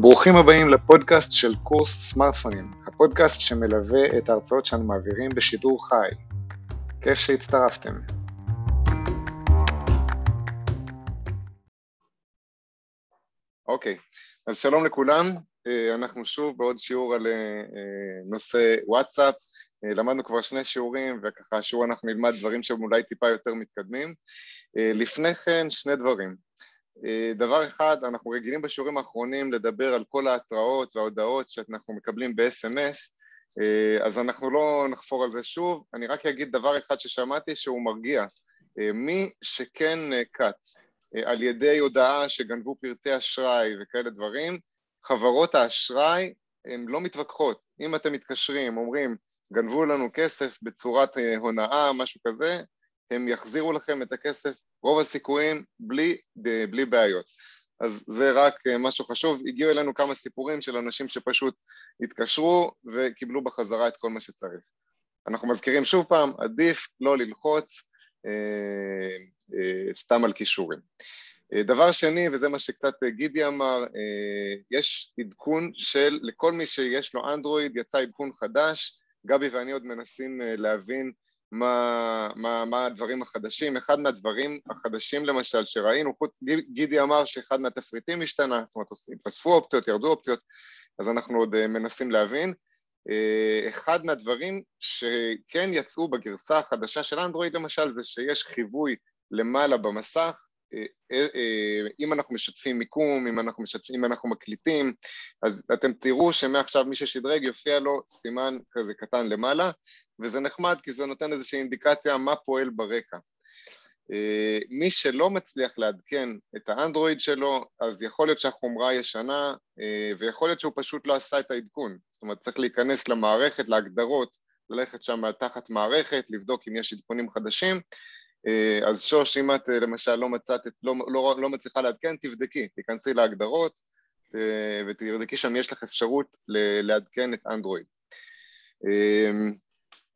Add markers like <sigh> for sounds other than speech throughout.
ברוכים הבאים לפודקאסט של קורס סמארטפונים, הפודקאסט שמלווה את ההרצאות שאנו מעבירים בשידור חי. כיף שהצטרפתם. אוקיי, אז שלום לכולם, אה, אנחנו שוב בעוד שיעור על אה, נושא וואטסאפ, אה, למדנו כבר שני שיעורים וככה השיעור אנחנו נלמד דברים שהם אולי טיפה יותר מתקדמים. לפני כן שני דברים, דבר אחד, אנחנו רגילים בשיעורים האחרונים לדבר על כל ההתראות וההודעות שאנחנו מקבלים ב-SMS, אז אנחנו לא נחפור על זה שוב, אני רק אגיד דבר אחד ששמעתי שהוא מרגיע, מי שכן קץ על ידי הודעה שגנבו פרטי אשראי וכאלה דברים, חברות האשראי הן לא מתווכחות, אם אתם מתקשרים, אומרים גנבו לנו כסף בצורת הונאה, משהו כזה, הם יחזירו לכם את הכסף, רוב הסיכויים, בלי, בלי בעיות. אז זה רק אה, משהו חשוב. הגיעו אלינו כמה סיפורים של אנשים שפשוט התקשרו וקיבלו בחזרה את כל מה שצריך. אנחנו מזכירים שוב פעם, עדיף לא ללחוץ אה, אה, סתם על כישורים. אה, דבר שני, וזה מה שקצת גידי אמר, אה, יש עדכון של, לכל מי שיש לו אנדרואיד, יצא עדכון חדש, גבי ואני עוד מנסים אה, להבין מה, מה, מה הדברים החדשים. אחד מהדברים החדשים למשל שראינו, חוץ, גידי אמר שאחד מהתפריטים השתנה, זאת אומרת התווספו אופציות, ירדו אופציות, אז אנחנו עוד אה, מנסים להבין. אה, אחד מהדברים שכן יצאו בגרסה החדשה של אנדרואיד למשל זה שיש חיווי למעלה במסך אם אנחנו משתפים מיקום, אם אנחנו, משתפים, אם אנחנו מקליטים, אז אתם תראו שמעכשיו מי ששדרג יופיע לו סימן כזה קטן למעלה, וזה נחמד כי זה נותן איזושהי אינדיקציה מה פועל ברקע. אה, מי שלא מצליח לעדכן את האנדרואיד שלו, אז יכול להיות שהחומרה ישנה, אה, ויכול להיות שהוא פשוט לא עשה את העדכון. זאת אומרת, צריך להיכנס למערכת, להגדרות, ללכת שם תחת מערכת, לבדוק אם יש עדכונים חדשים, אה, אז שוש, אם את למשל לא מצאת, לא, לא, לא מצליחה לעדכן, תבדקי, תיכנסי להגדרות ותבדקי שם יש לך אפשרות לעדכן את אנדרואיד.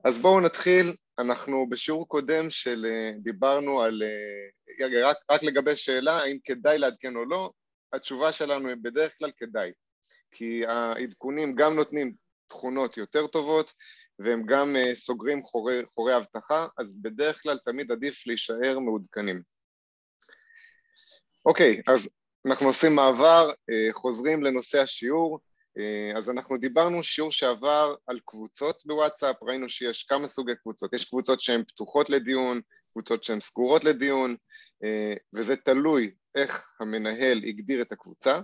אז בואו נתחיל, אנחנו בשיעור קודם של אה, דיברנו על, אה, רק, רק לגבי שאלה האם כדאי לעדכן או לא, התשובה שלנו היא בדרך כלל כדאי, כי העדכונים גם נותנים תכונות יותר טובות והם גם אה, סוגרים חורי, חורי אבטחה, אז בדרך כלל תמיד עדיף להישאר מעודכנים. אוקיי, אז אנחנו עושים מעבר, חוזרים לנושא השיעור, אה, אז אנחנו דיברנו שיעור שעבר על קבוצות בוואטסאפ, ראינו שיש כמה סוגי קבוצות, יש קבוצות שהן פתוחות לדיון, קבוצות שהן סגורות לדיון, אה, וזה תלוי איך המנהל הגדיר את הקבוצה.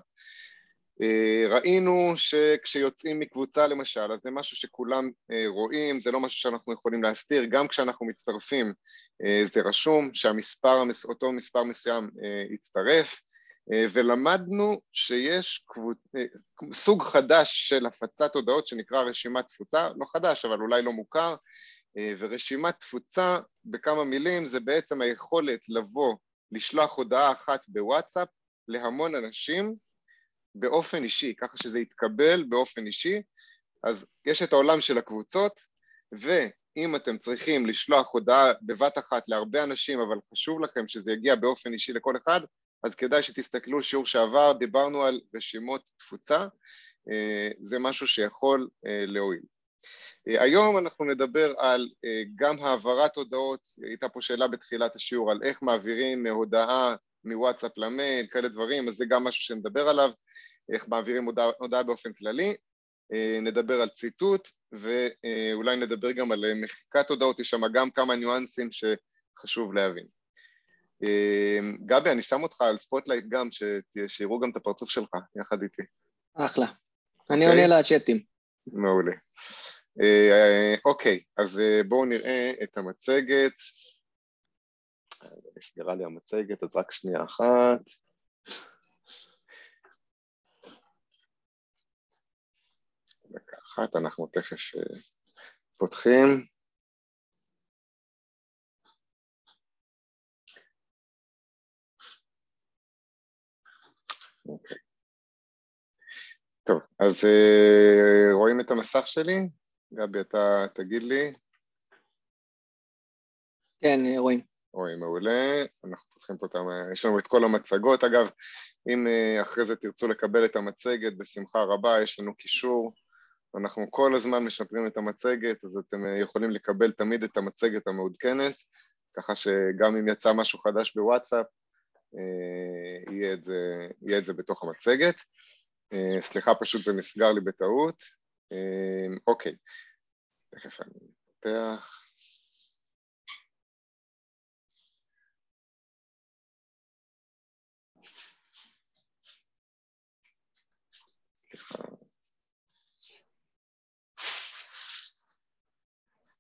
אה, ראינו שכשיוצאים מקבוצה למשל, אז זה משהו שכולם רואים, זה לא משהו שאנחנו יכולים להסתיר, גם כשאנחנו מצטרפים זה רשום שהמספר, אותו מספר מסוים יצטרף, אה, ולמדנו שיש קבוצ... אה, סוג חדש של הפצת הודעות שנקרא רשימת תפוצה, לא חדש אבל אולי לא מוכר, אה, ורשימת תפוצה בכמה מילים זה בעצם היכולת לבוא, לשלוח הודעה אחת בוואטסאפ להמון אנשים באופן אישי, ככה שזה יתקבל באופן אישי, אז יש את העולם של הקבוצות, ואם אתם צריכים לשלוח הודעה בבת אחת להרבה אנשים, אבל חשוב לכם שזה יגיע באופן אישי לכל אחד, אז כדאי שתסתכלו שיעור שעבר, דיברנו על רשימות תפוצה, אה, זה משהו שיכול אה, להועיל. אה, היום אנחנו נדבר על גם העברת הודעות, הייתה פה שאלה בתחילת השיעור על איך מעבירים הודעה מוואטסאפ למייל, כאלה דברים, אז זה גם משהו שנדבר עליו, איך מעבירים הודעה, הודעה באופן כללי, נדבר על ציטוט ואולי נדבר גם על מחיקת הודעות, יש שם גם כמה ניואנסים שחשוב להבין. אמ, גבי, אני שם אותך על spotlight גם, שיראו גם את הפרצוף שלך יחד איתי. אחלה. אני אוקיי? עונה לצ'אטים. מעולה. אה, אוקיי, אז אה, בואו נראה את המצגת. נסגרה לי המצגת, אז רק שנייה אחת. דקה אחת, אנחנו תכף אה, פותחים. אוקיי. טוב, אז אה, רואים את המסך שלי? גבי, אתה תגיד לי. כן, רואים. אוי, מעולה, אנחנו פותחים פה את ה... יש לנו את כל המצגות, אגב, אם אחרי זה תרצו לקבל את המצגת, בשמחה רבה, יש לנו קישור, אנחנו כל הזמן משפרים את המצגת, אז אתם יכולים לקבל תמיד את המצגת המעודכנת, ככה שגם אם יצא משהו חדש בוואטסאפ, יהיה את זה, יהיה את זה בתוך המצגת. סליחה, פשוט זה נסגר לי בטעות. אוקיי, תכף אני פותח.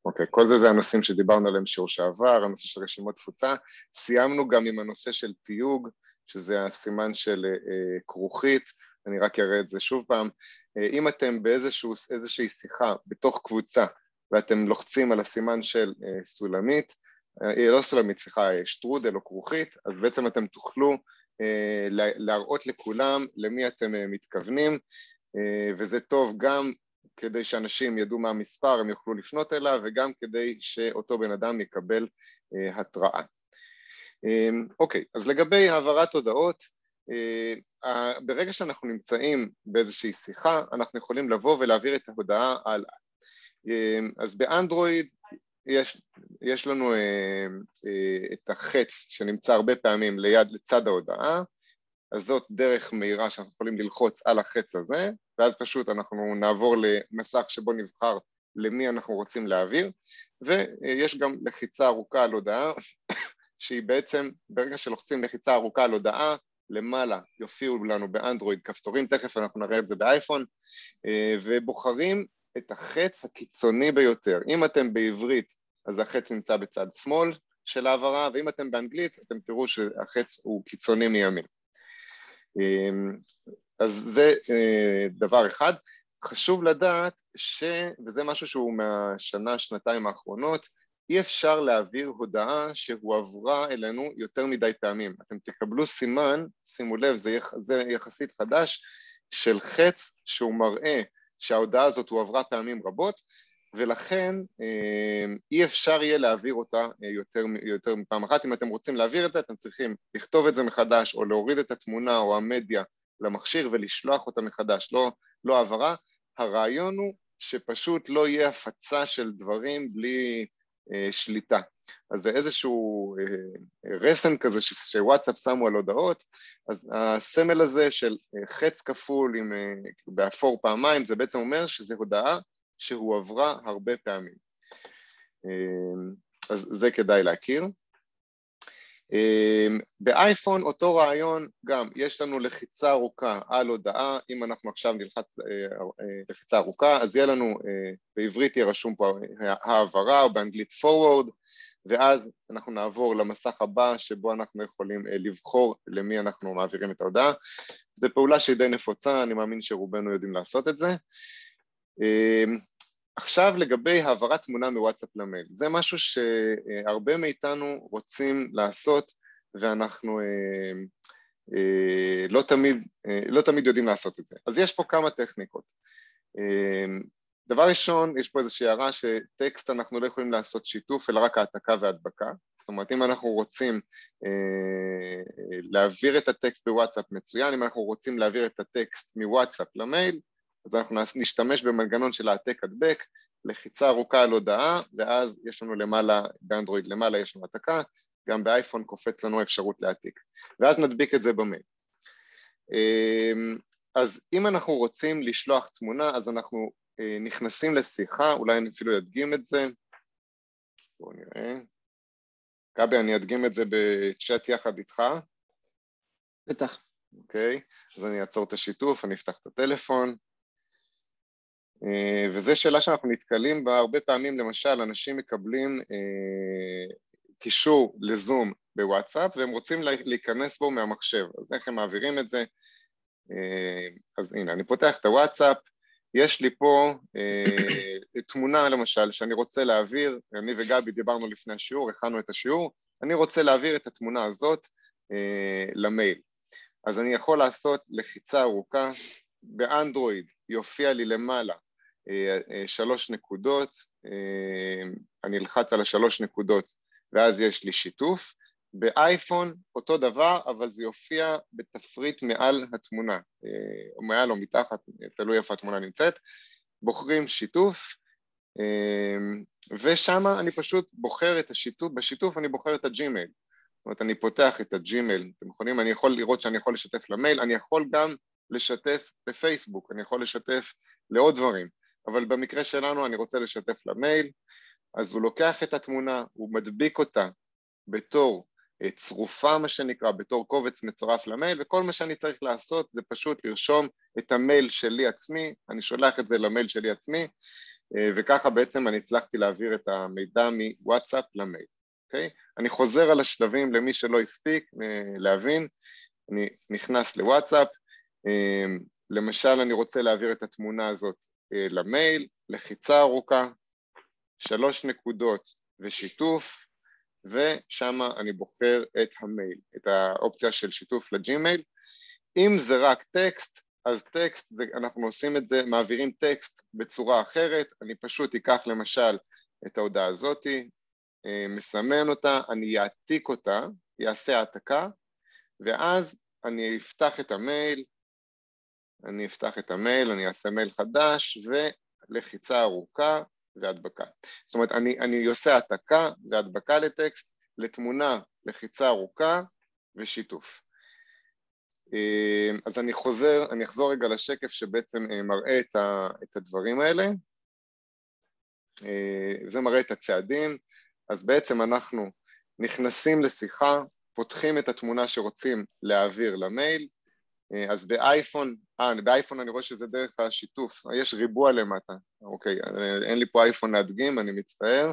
אוקיי, כל זה זה הנושאים שדיברנו עליהם שיעור שעבר, הנושא של רשימות תפוצה. סיימנו גם עם הנושא של תיוג, שזה הסימן של אה, כרוכית, אני רק אראה את זה שוב פעם. אה, אם אתם באיזושהי שיחה בתוך קבוצה ואתם לוחצים על הסימן של אה, סולמית, אה, לא סולמית, סליחה, שטרודל או כרוכית, אז בעצם אתם תוכלו אה, להראות לכולם למי אתם אה, מתכוונים, אה, וזה טוב גם כדי שאנשים ידעו מה המספר, הם יוכלו לפנות אליו, וגם כדי שאותו בן אדם יקבל אה, התראה. אה, אוקיי, אז לגבי העברת הודעות, אה, ברגע שאנחנו נמצאים באיזושהי שיחה, אנחנו יכולים לבוא ולהעביר את ההודעה הלאה. אז באנדרואיד יש, יש לנו את החץ שנמצא הרבה פעמים ליד, לצד ההודעה, אז זאת דרך מהירה שאנחנו יכולים ללחוץ על החץ הזה, ואז פשוט אנחנו נעבור למסך שבו נבחר למי אנחנו רוצים להעביר, ויש גם לחיצה ארוכה על הודעה, שהיא בעצם, ברגע שלוחצים לחיצה ארוכה על הודעה, למעלה יופיעו לנו באנדרואיד כפתורים, תכף אנחנו נראה את זה באייפון, ובוחרים את החץ הקיצוני ביותר. אם אתם בעברית, אז החץ נמצא בצד שמאל של העברה, ואם אתם באנגלית, אתם תראו שהחץ הוא קיצוני מימין. אמ, אז זה אה, דבר אחד. חשוב לדעת ש... וזה משהו שהוא מהשנה, שנתיים האחרונות, אי אפשר להעביר הודעה שהועברה אלינו יותר מדי פעמים. אתם תקבלו סימן, שימו לב, זה, יח... זה יחסית חדש, של חץ שהוא מראה שההודעה הזאת הועברה פעמים רבות, ולכן אה, אי אפשר יהיה להעביר אותה אה, יותר, יותר מפעם אחת. אם אתם רוצים להעביר את זה, אתם צריכים לכתוב את זה מחדש, או להוריד את התמונה או המדיה למכשיר ולשלוח אותה מחדש, לא, לא העברה. הרעיון הוא שפשוט לא יהיה הפצה של דברים בלי אה, שליטה. אז זה איזשהו אה, רסן כזה ש, שוואטסאפ שמו על הודעות, אז הסמל הזה של אה, חץ כפול עם, אה, באפור פעמיים, זה בעצם אומר שזו הודעה שהועברה הרבה פעמים. אמ, אז זה כדאי להכיר. אמ, באייפון אותו רעיון גם, יש לנו לחיצה ארוכה על הודעה, אם אנחנו עכשיו נלחץ אה, אה, לחיצה ארוכה, אז יהיה לנו, אה, בעברית יהיה רשום פה העברה או באנגלית forward, ואז אנחנו נעבור למסך הבא שבו אנחנו יכולים לבחור למי אנחנו מעבירים את ההודעה. זו פעולה שהיא די נפוצה, אני מאמין שרובנו יודעים לעשות את זה. עכשיו לגבי העברת תמונה מוואטסאפ למייל, זה משהו שהרבה מאיתנו רוצים לעשות ואנחנו אה, אה, לא תמיד, אה, לא תמיד יודעים לעשות את זה. אז יש פה כמה טכניקות. דבר ראשון, יש פה איזושהי הערה שטקסט אנחנו לא יכולים לעשות שיתוף אלא רק העתקה והדבקה, זאת אומרת אם אנחנו רוצים להעביר את הטקסט בוואטסאפ מצוין, אם אנחנו רוצים להעביר את הטקסט מוואטסאפ למייל אז אנחנו נשתמש במנגנון של העתק הדבק, לחיצה ארוכה על הודעה, ואז יש לנו למעלה, באנדרואיד למעלה יש לנו העתקה, גם באייפון קופץ לנו אפשרות להעתיק, ואז נדביק את זה במייל. אמ, אז אם אנחנו רוצים לשלוח תמונה, אז אנחנו אה, נכנסים לשיחה, אולי אני אפילו אדגים את זה, בואו נראה. גבי, אני אדגים את זה בצ'אט יחד איתך. בטח. אוקיי, אז אני אעצור את השיתוף, אני אפתח את הטלפון. אה, וזו שאלה שאנחנו נתקלים בה הרבה פעמים, למשל אנשים מקבלים אה, קישור לזום בוואטסאפ והם רוצים להיכנס בו מהמחשב, אז איך הם מעבירים את זה? אה, אז הנה, אני פותח את הוואטסאפ, יש לי פה תמונה למשל שאני רוצה להעביר, אני וגבי דיברנו לפני השיעור, הכנו את השיעור, אני רוצה להעביר את התמונה הזאת למייל. אז אני יכול לעשות לחיצה ארוכה, באנדרואיד יופיע לי למעלה שלוש נקודות, אה, אני אלחץ על השלוש נקודות ואז יש לי שיתוף. באייפון אותו דבר, אבל זה יופיע בתפריט מעל התמונה, או מעל או מתחת, תלוי איפה התמונה נמצאת. בוחרים שיתוף, ושם אני פשוט בוחר את השיתוף, בשיתוף אני בוחר את הג'ימייל. זאת אומרת, אני פותח את הג'ימייל, אתם יכולים, אני יכול לראות שאני יכול לשתף למייל, אני יכול גם לשתף לפייסבוק, אני יכול לשתף לעוד דברים, אבל במקרה שלנו אני רוצה לשתף למייל, אז הוא לוקח את התמונה, הוא מדביק אותה בתור אה, צרופה מה שנקרא, בתור קובץ מצורף למייל, וכל מה שאני צריך לעשות זה פשוט לרשום את המייל שלי עצמי, אני שולח את זה למייל שלי עצמי, אה, וככה בעצם אני הצלחתי להעביר את המידע מוואטסאפ למייל, אוקיי? אני חוזר על השלבים למי שלא הספיק אה, להבין, אני נכנס לוואטסאפ, למשל אני רוצה להעביר את התמונה הזאת למייל, לחיצה ארוכה, שלוש נקודות ושיתוף, ושם אני בוחר את המייל, את האופציה של שיתוף לג'ימייל. אם זה רק טקסט, אז טקסט, זה, אנחנו עושים את זה, מעבירים טקסט בצורה אחרת, אני פשוט אקח למשל את ההודעה הזאתי, אה, מסמן אותה, אני אעתיק אותה, יעשה העתקה, ואז אני אפתח את המייל, אני אפתח את המייל, אני אעשה מייל חדש, ולחיצה ארוכה, והדבקה. זאת אומרת, אני, אני עושה העתקה והדבקה לטקסט, לתמונה, לחיצה ארוכה ושיתוף. אה, אז אני חוזר, אני אחזור רגע לשקף שבעצם אה, מראה את, ה, את הדברים האלה. אה, זה מראה את הצעדים, אז בעצם אנחנו נכנסים לשיחה, פותחים את התמונה שרוצים להעביר למייל, אז באייפון, אה, באייפון אני רואה שזה דרך השיתוף, יש ריבוע למטה, אוקיי, אה, אין לי פה אייפון להדגים, אני מצטער.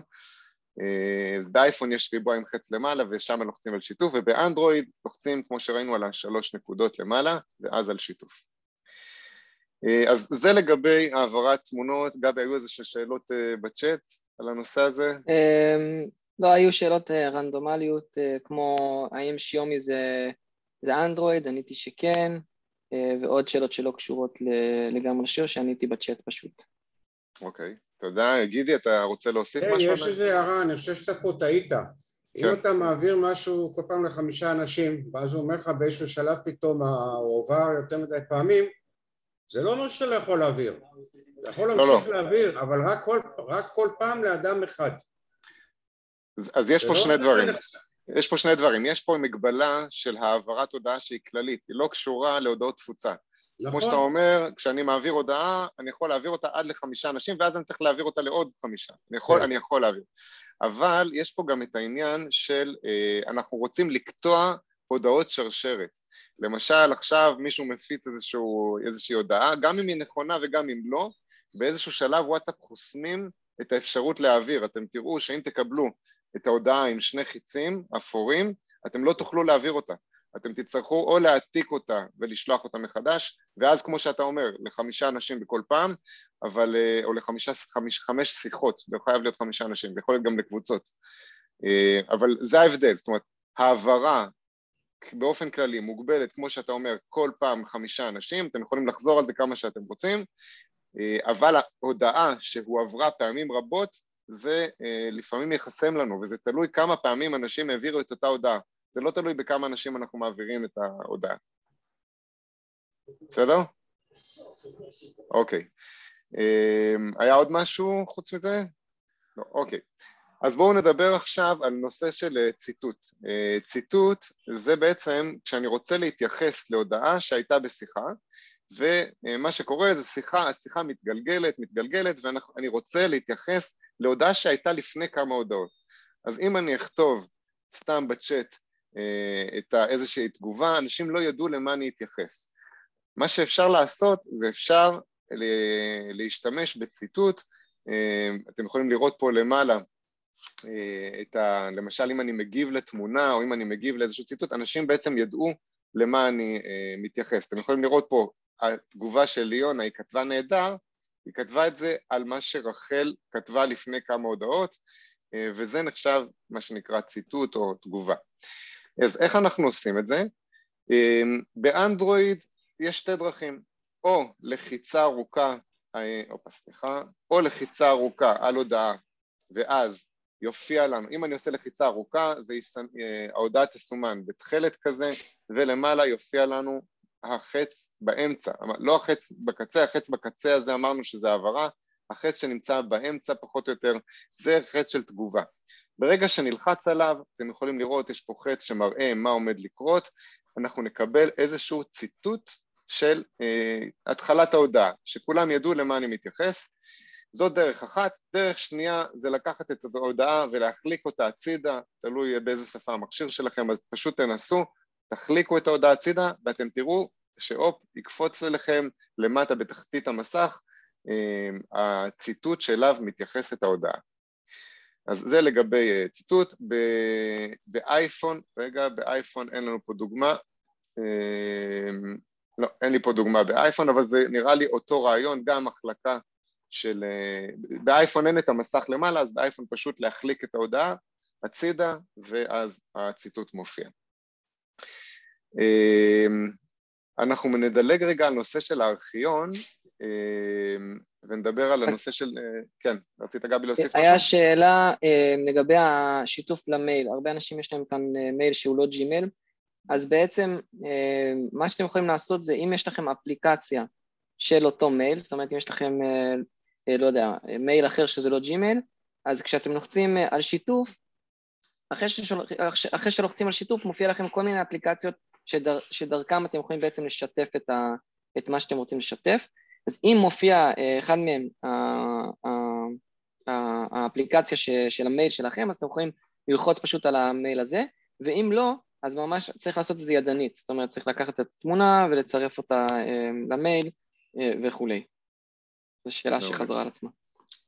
אה, באייפון יש ריבוע עם חץ למעלה ושם לוחצים על שיתוף, ובאנדרואיד לוחצים, כמו שראינו, על השלוש נקודות למעלה, ואז על שיתוף. אז זה לגבי העברת תמונות, גבי, היו איזה שאלות בצ'אט על הנושא הזה? אמ, לא, היו שאלות רנדומליות, כמו האם שיומי זה... זה אנדרואיד, עניתי שכן, אה, ועוד שאלות שלא קשורות לגמרי לשיר, שעניתי בצ'אט פשוט. אוקיי, תודה. גידי, אתה רוצה להוסיף כן, משהו? יש איזה הערה, אני חושב שאתה פה טעית. אם כן. אתה מעביר משהו כל פעם לחמישה אנשים, ואז הוא אומר לך באיזשהו שלב פתאום, הוא עבר יותר מדי פעמים, זה לא אומר שאתה לא יכול להעביר. אתה יכול לא, להמשיך לא, לא. להעביר, אבל רק כל, רק כל פעם לאדם אחד. אז, אז יש פה שני דברים. יש פה שני דברים, יש פה מגבלה של העברת הודעה שהיא כללית, היא לא קשורה להודעות תפוצה. נכון. כמו שאתה אומר, כשאני מעביר הודעה, אני יכול להעביר אותה עד לחמישה אנשים, ואז אני צריך להעביר אותה לעוד חמישה. אני יכול, כן. אני יכול להעביר. אבל יש פה גם את העניין של, אה, אנחנו רוצים לקטוע הודעות שרשרת. למשל, עכשיו מישהו מפיץ איזשהו, איזושהי הודעה, גם אם היא נכונה וגם אם לא, באיזשהו שלב וואטסאפ חוסמים את האפשרות להעביר. אתם תראו שאם תקבלו את ההודעה עם שני חיצים אפורים, אתם לא תוכלו להעביר אותה. אתם תצטרכו או להעתיק אותה ולשלוח אותה מחדש, ואז כמו שאתה אומר, לחמישה אנשים בכל פעם, אבל, אה, או לחמישה, חמש, חמש שיחות, זה לא חייב להיות חמישה אנשים, זה יכול להיות גם לקבוצות. אה, אבל זה ההבדל, זאת אומרת, העברה באופן כללי מוגבלת, כמו שאתה אומר, כל פעם חמישה אנשים, אתם יכולים לחזור על זה כמה שאתם רוצים, אה, אבל ההודעה שהועברה פעמים רבות זה אה, לפעמים יחסם לנו, וזה תלוי כמה פעמים אנשים העבירו את אותה הודעה. זה לא תלוי בכמה אנשים אנחנו מעבירים את ההודעה. בסדר? אוקיי. אה, היה עוד משהו חוץ מזה? לא, אוקיי. אז בואו נדבר עכשיו על נושא של אה, ציטוט. ציטוט זה בעצם כשאני רוצה להתייחס להודעה שהייתה בשיחה, ומה שקורה זה שיחה, השיחה מתגלגלת, מתגלגלת, ואני רוצה להתייחס להודעה שהייתה לפני כמה הודעות. אז אם אני אכתוב סתם בצ'אט אה, את איזושהי תגובה, אנשים לא ידעו למה אני אתייחס. מה שאפשר לעשות זה אפשר להשתמש בציטוט, אה, אתם יכולים לראות פה למעלה אה, את ה... למשל אם אני מגיב לתמונה או אם אני מגיב לאיזשהו ציטוט, אנשים בעצם ידעו למה אני מתייחס. אתם יכולים לראות פה התגובה של ליונה, היא כתבה נהדר, היא כתבה את זה על מה שרחל כתבה לפני כמה הודעות, אה, וזה נחשב מה שנקרא ציטוט או תגובה. אז איך אנחנו עושים את זה? אה, באנדרואיד יש שתי דרכים, או לחיצה ארוכה, אופה סליחה, או לחיצה ארוכה על הודעה ואז יופיע לנו, אם אני עושה לחיצה ארוכה, זה יסמ... אה, ההודעה תסומן בתכלת כזה, ולמעלה יופיע לנו החץ באמצע, לא החץ בקצה, החץ בקצה הזה אמרנו שזה העברה, החץ שנמצא באמצע פחות או יותר, זה חץ של תגובה. ברגע שנלחץ עליו, אתם יכולים לראות, יש פה חץ שמראה מה עומד לקרות, אנחנו נקבל איזשהו ציטוט של אה, התחלת ההודעה, שכולם ידעו למה אני מתייחס. זאת דרך אחת. דרך שנייה זה לקחת את ההודעה ולהחליק אותה הצידה, תלוי באיזה שפה המכשיר שלכם, אז פשוט תנסו, תחליקו את ההודעה הצידה ואתם תראו שהופ, יקפוץ אליכם למטה בתחתית המסך אה, הציטוט שאליו מתייחסת ההודעה. אז זה לגבי אה, ציטוט. באייפון, רגע, באייפון אין לנו פה דוגמה. אה, לא, אין לי פה דוגמה באייפון, אבל זה נראה לי אותו רעיון, גם החלקה של... אה, באייפון אין את המסך למעלה, אז באייפון פשוט להחליק את ההודעה הצידה, ואז הציטוט מופיע. אנחנו נדלג רגע על נושא של הארכיון, ונדבר על הנושא של... כן, רצית גבי להוסיף משהו? היה שאלה לגבי השיתוף למייל, הרבה אנשים יש להם כאן מייל שהוא לא ג'ימייל, אז בעצם אה, מה שאתם יכולים לעשות זה אם יש לכם אפליקציה של אותו מייל, זאת אומרת אם יש לכם, אה, אה, לא יודע, מייל אחר שזה לא ג'ימייל, אז כשאתם לוחצים על שיתוף, אחרי, ששול... אחרי שלוחצים על שיתוף מופיע לכם כל מיני אפליקציות שדר... שדרכם אתם יכולים בעצם לשתף את, ה... את מה שאתם רוצים לשתף, אז אם מופיע אחד מהם האפליקציה ש... של המייל שלכם, אז אתם יכולים ללחוץ פשוט על המייל הזה, ואם לא, אז ממש צריך לעשות את זה ידנית, זאת אומרת צריך לקחת את התמונה ולצרף אותה אה, למייל אה, וכולי. זו שאלה מעולה. שחזרה על עצמה.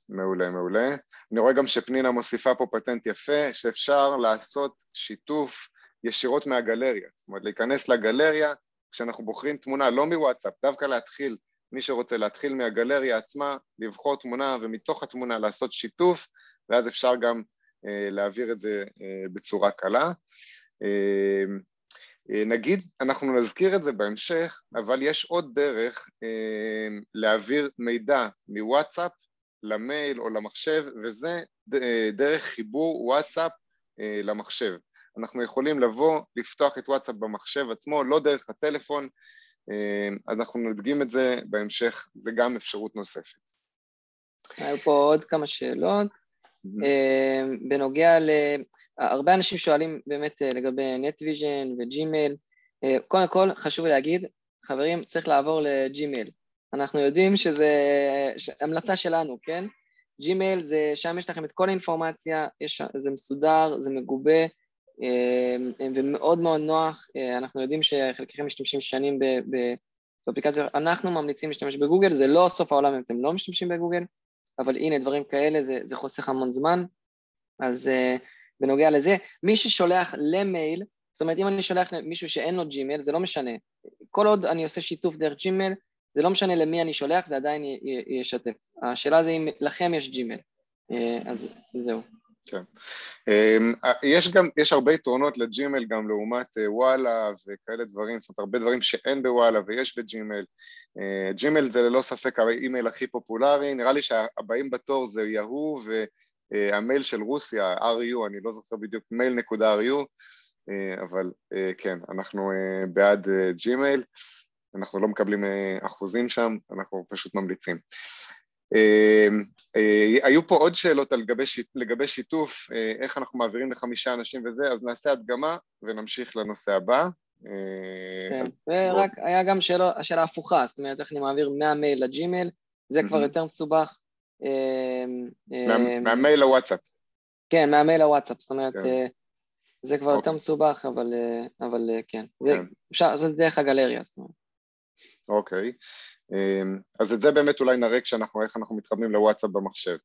מעולה, מעולה. אני רואה גם שפנינה מוסיפה פה פטנט יפה, שאפשר לעשות שיתוף ישירות מהגלריה, זאת אומרת להיכנס לגלריה כשאנחנו בוחרים תמונה, לא מוואטסאפ, דווקא להתחיל, מי שרוצה להתחיל מהגלריה עצמה, לבחור תמונה ומתוך התמונה לעשות שיתוף, ואז אפשר גם אה, להעביר את זה אה, בצורה קלה. אמ, אה, נגיד, אנחנו נזכיר את זה בהמשך, אבל יש עוד דרך אמ, להעביר מידע מוואטסאפ למייל או למחשב, וזה אה, דרך חיבור וואטסאפ אה, למחשב. אנחנו יכולים לבוא, לפתוח את וואטסאפ במחשב עצמו, לא דרך הטלפון, אמ, אנחנו נדגים את זה בהמשך, זה גם אפשרות נוספת. היו פה עוד כמה שאלות. Mm-hmm. בנוגע ל... הרבה אנשים שואלים באמת אה, לגבי נטוויז'ן וג'ימייל. אה, קודם כל, חשוב להגיד, חברים, צריך לעבור לג'ימייל. אנחנו יודעים שזה המלצה שלנו, כן? ג'ימייל זה, שם יש לכם את כל האינפורמציה, יש, זה מסודר, זה מגובה ומאוד מאוד נוח. אנחנו יודעים שחלקכם משתמשים שנים באפליקציה, אנחנו ממליצים להשתמש בגוגל, זה לא סוף העולם אם אתם לא משתמשים בגוגל, אבל הנה דברים כאלה זה, זה חוסך המון זמן, אז אה, בנוגע לזה, מי ששולח למייל, זאת אומרת אם אני שולח למישהו שאין לו ג'ימייל זה לא משנה, כל עוד אני עושה שיתוף דרך ג'ימייל זה לא משנה למי אני שולח זה עדיין ישתף, השאלה זה אם לכם יש ג'ימייל, אה, אז זהו. כן. אמ, יש גם, יש הרבה יתרונות לג'ימייל גם לעומת אה, וואלה וכאלה דברים, זאת אומרת הרבה דברים שאין בוואלה ויש בג'ימייל. אה, ג'ימייל זה ללא ספק האימייל הכי פופולרי, נראה לי שהבאים בתור זה יהו והמייל של רוסיה, RU, אני לא זוכר בדיוק, מייל נקודה RU, אה, אבל כן, אנחנו בעד ג'ימייל, אנחנו לא מקבלים אחוזים שם, אנחנו פשוט ממליצים. אמ, אה, היו פה עוד שאלות לגבי, שיתוף, אה, איך אנחנו מעבירים לחמישה אנשים וזה, אז נעשה הדגמה ונמשיך לנושא הבא. אה, כן, ורק היה גם שאלה, הפוכה, זאת אומרת איך אני מעביר מהמייל לג'ימייל, זה כבר יותר מסובך. מהמייל לוואטסאפ. כן, מהמייל לוואטסאפ, זאת אומרת, כן. זה כבר יותר אוקיי. מסובך, אבל, כן, זה, כן. אפשר לעשות את זה דרך הגלריה, זאת אומרת. אוקיי. אמ, אז את זה באמת אולי נראה כשאנחנו, איך אנחנו מתחברים לוואטסאפ במחשב.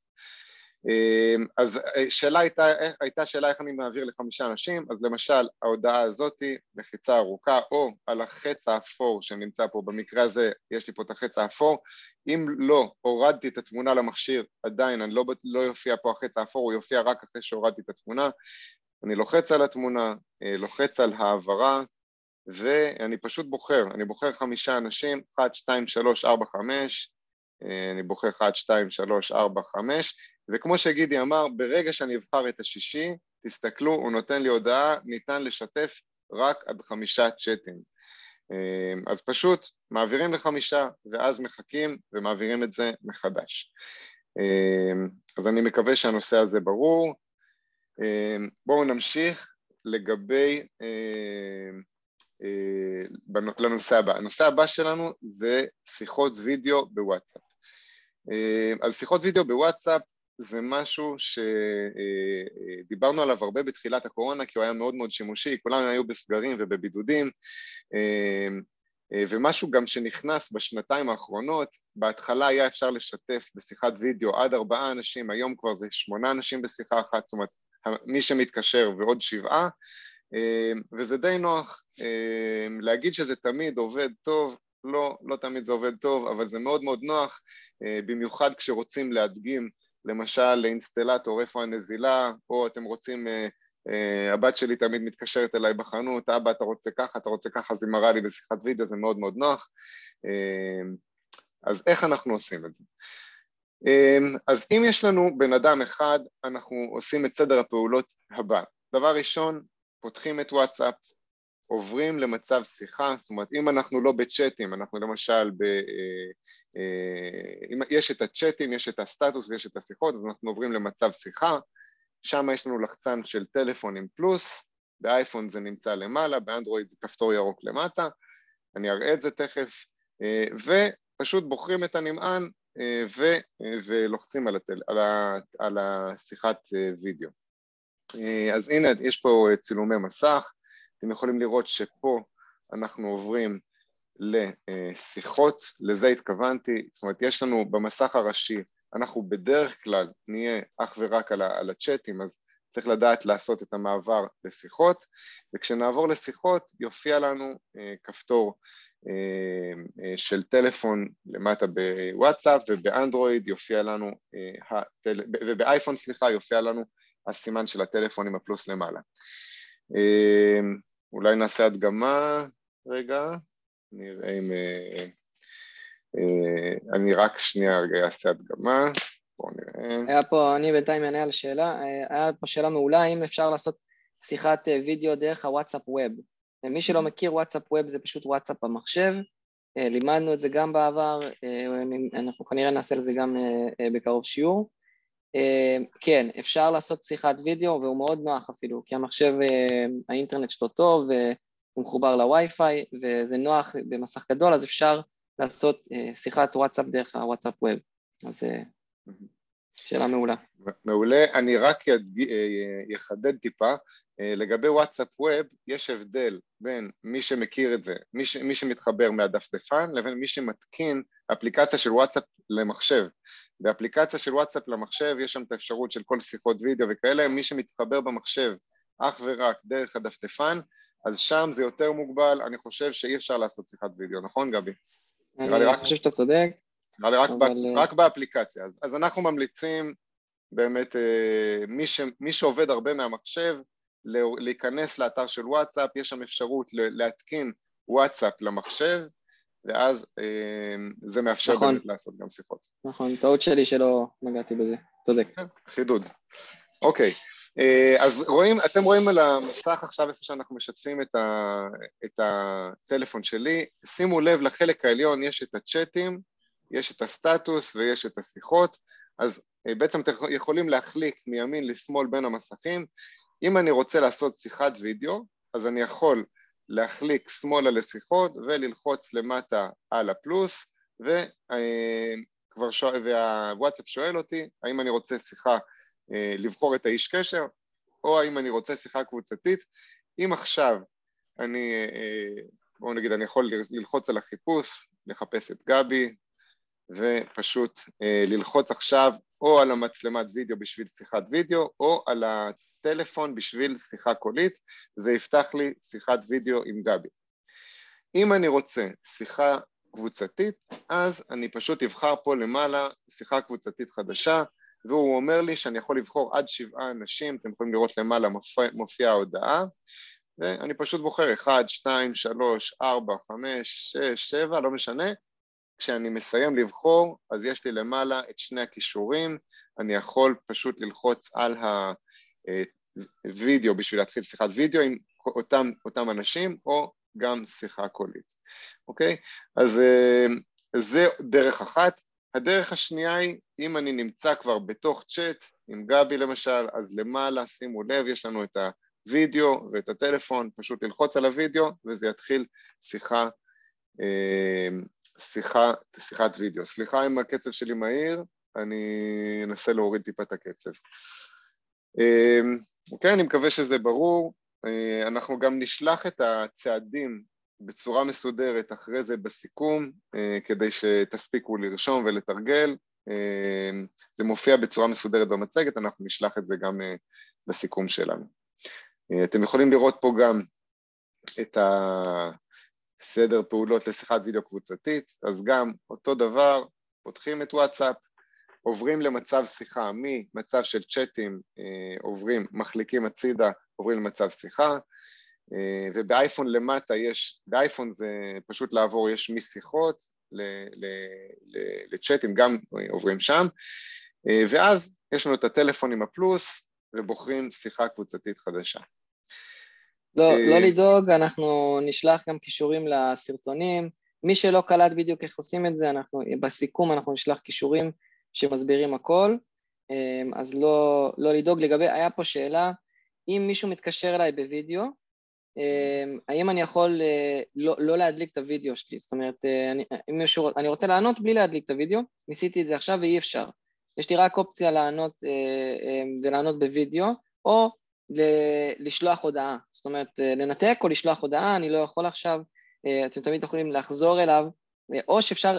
אמ, אז אה, שאלה הייתה, הייתה שאלה איך אני מעביר לחמישה אנשים, אז למשל ההודעה הזאתי, לחיצה ארוכה, או על החץ האפור שנמצא פה, במקרה הזה יש לי פה את החץ האפור, אם לא הורדתי את התמונה למכשיר, עדיין אני לא, לא יופיע פה החץ האפור, הוא יופיע רק אחרי שהורדתי את התמונה, אני לוחץ על התמונה, אה, לוחץ על העברה, ואני פשוט בוחר, אני בוחר חמישה אנשים, אחת, שתיים, שלוש, ארבע, חמש, אני בוחר 1, 2, 3, 4, 5, וכמו שגידי אמר, ברגע שאני אבחר את השישי, תסתכלו, הוא נותן לי הודעה, ניתן לשתף רק עד חמישה צ'אטים. אז פשוט מעבירים לחמישה, ואז מחכים ומעבירים את זה מחדש. אז אני מקווה שהנושא הזה ברור. בואו נמשיך לגבי, לנושא הבא. הנושא הבא שלנו זה שיחות וידאו בוואטסאפ. על שיחות וידאו בוואטסאפ זה משהו שדיברנו עליו הרבה בתחילת הקורונה כי הוא היה מאוד מאוד שימושי, כולם היו בסגרים ובבידודים ומשהו גם שנכנס בשנתיים האחרונות, בהתחלה היה אפשר לשתף בשיחת וידאו עד ארבעה אנשים, היום כבר זה שמונה אנשים בשיחה אחת, זאת אומרת מי שמתקשר ועוד שבעה וזה די נוח, להגיד שזה תמיד עובד טוב, לא, לא תמיד זה עובד טוב, אבל זה מאוד מאוד נוח, במיוחד כשרוצים להדגים למשל לאינסטלטור איפה הנזילה, או אתם רוצים, הבת שלי תמיד מתקשרת אליי בחנות, אבא אתה רוצה ככה, אתה רוצה ככה, אז היא מראה לי בשיחת וידאו, זה מאוד מאוד נוח. אז איך אנחנו עושים את זה? אז אם יש לנו בן אדם אחד, אנחנו עושים את סדר הפעולות הבא. דבר ראשון, פותחים את וואטסאפ, עוברים למצב שיחה, זאת אומרת אם אנחנו לא בצ'אטים, אנחנו למשל, ב, אם יש את הצ'אטים, יש את הסטטוס ויש את השיחות, אז אנחנו עוברים למצב שיחה, שם יש לנו לחצן של טלפון עם פלוס, באייפון זה נמצא למעלה, באנדרואיד זה כפתור ירוק למטה, אני אראה את זה תכף, ופשוט בוחרים את הנמען ו, ולוחצים על, הטל, על, ה, על השיחת וידאו. אז הנה, יש פה צילומי מסך, אתם יכולים לראות שפה אנחנו עוברים לשיחות, לזה התכוונתי, זאת אומרת יש לנו במסך הראשי, אנחנו בדרך כלל נהיה אך ורק על, על הצ'אטים, אז צריך לדעת לעשות את המעבר לשיחות, וכשנעבור לשיחות יופיע לנו אה, כפתור אה, אה, של טלפון למטה בוואטסאפ, ובאנדרואיד יופיע לנו, אה. ובאייפון סליחה, יופיע לנו הסימן של הטלפון עם הפלוס למעלה. אה, אולי נעשה הדגמה רגע, נראה אם... אה, אה, אני רק שנייה רגע אעשה הדגמה, בואו נראה. היה פה, אני בינתיים אענה על השאלה, אה, היה פה שאלה מעולה, האם אפשר לעשות שיחת וידאו דרך הוואטסאפ ווב. מי שלא מכיר, וואטסאפ ווב זה פשוט וואטסאפ במחשב, לימדנו את זה גם בעבר, אנחנו כנראה נעשה לזה גם בקרוב שיעור. כן, אפשר לעשות שיחת וידאו והוא מאוד נוח אפילו, כי המחשב, האינטרנט שלו טוב והוא מחובר לווי-פיי וזה נוח במסך גדול, אז אפשר לעשות שיחת וואטסאפ דרך הוואטסאפ ווב. אז שאלה מעולה. מעולה, אני רק יחדד טיפה, לגבי וואטסאפ ווב יש הבדל בין מי שמכיר את זה, מי, ש, מי שמתחבר מהדפדפן לבין מי שמתקין אפליקציה של וואטסאפ למחשב. באפליקציה של וואטסאפ למחשב יש שם את האפשרות של כל שיחות וידאו וכאלה, מי שמתחבר במחשב אך ורק דרך הדפדפן, אז שם זה יותר מוגבל, אני חושב שאי אפשר לעשות שיחת וידאו, נכון גבי? אני רק... חושב שאתה צודק. נראה לי רק, אבל... ב... רק באפליקציה, אז, אז אנחנו ממליצים באמת, מי, ש... מי שעובד הרבה מהמחשב, להיכנס לאתר של וואטסאפ, יש שם אפשרות להתקין וואטסאפ למחשב, ואז אה, זה מאפשר נכון. באמת לעשות גם שיחות. נכון, טעות שלי שלא נגעתי בזה, צודק. כן, חידוד. אוקיי, אה, אז רואים, אתם רואים על המסך עכשיו איפה שאנחנו משתפים את, ה, את הטלפון שלי, שימו לב לחלק העליון יש את הצ'אטים, יש את הסטטוס ויש את השיחות, אז אה, בעצם אתם יכולים להחליק מימין לשמאל בין המסכים, אם אני רוצה לעשות שיחת וידאו, אז אני יכול להחליק שמאלה לשיחות וללחוץ למטה על הפלוס וכבר שואל, והוואטסאפ שואל אותי האם אני רוצה שיחה, אה, לבחור את האיש קשר או האם אני רוצה שיחה קבוצתית. אם עכשיו אני, אה, בואו נגיד אני יכול ללחוץ על החיפוש, לחפש את גבי ופשוט אה, ללחוץ עכשיו או על המצלמת וידאו בשביל שיחת וידאו או על טלפון בשביל שיחה קולית, זה יפתח לי שיחת וידאו עם גבי. אם אני רוצה שיחה קבוצתית, אז אני פשוט אבחר פה למעלה שיחה קבוצתית חדשה, והוא אומר לי שאני יכול לבחור עד שבעה אנשים, אתם יכולים לראות למעלה מופיעה מופיע ההודעה, ואני פשוט בוחר 1, 2, 3, 4, 5, 6, 7, לא משנה, כשאני מסיים לבחור, אז יש לי למעלה את שני הכישורים, אני יכול פשוט ללחוץ על הווידאו בשביל להתחיל שיחת וידאו עם אותם, אותם אנשים, או גם שיחה קולית, אוקיי? אז זה דרך אחת. הדרך השנייה היא, אם אני נמצא כבר בתוך צ'אט, עם גבי למשל, אז למעלה, שימו לב, יש לנו את הוידאו ואת הטלפון, פשוט ללחוץ על הוידאו וזה יתחיל שיחה, אה, שיחה, שיחת וידאו. סליחה אם הקצב שלי מהיר, אני אנסה להוריד טיפה את הקצב. אה, אוקיי, אני מקווה שזה ברור. אה, אנחנו גם נשלח את הצעדים בצורה מסודרת אחרי זה בסיכום, אה, כדי שתספיקו לרשום ולתרגל. אה, זה מופיע בצורה מסודרת במצגת, אנחנו נשלח את זה גם בסיכום שלנו. אתם יכולים לראות פה גם את הסדר פעולות לשיחת וידאו קבוצתית, אז גם אותו דבר, פותחים את וואטסאפ, עוברים למצב שיחה, ממצב של צ'אטים, עוברים, מחליקים הצידה, עוברים למצב שיחה, אה, ובאייפון למטה יש, באייפון זה פשוט לעבור, יש משיחות לצ'אטים, גם עוברים שם, אה, ואז יש לנו את הטלפון עם הפלוס ובוחרים שיחה קבוצתית חדשה. לא, אה, לא לדאוג, אנחנו נשלח גם קישורים לסרטונים. מי שלא קלט בדיוק איך עושים את זה, אנחנו, בסיכום אנחנו נשלח קישורים שמסבירים הכל, אז לא, לא לדאוג. לגבי, היה פה שאלה, אם מישהו מתקשר אליי בווידאו, אמ, האם אני יכול אה, לא, לא להדליק את הוידאו שלי? זאת אומרת, אה, אני, אם מישהו, אני רוצה לענות בלי להדליק את הוידאו, ניסיתי את זה עכשיו ואי אפשר. יש לי רק אופציה לענות אה, ולענות בווידאו, או לשלוח הודעה. זאת אומרת, לנתק או לשלוח הודעה, אני לא יכול עכשיו, אתם תמיד יכולים לחזור אליו, או שאפשר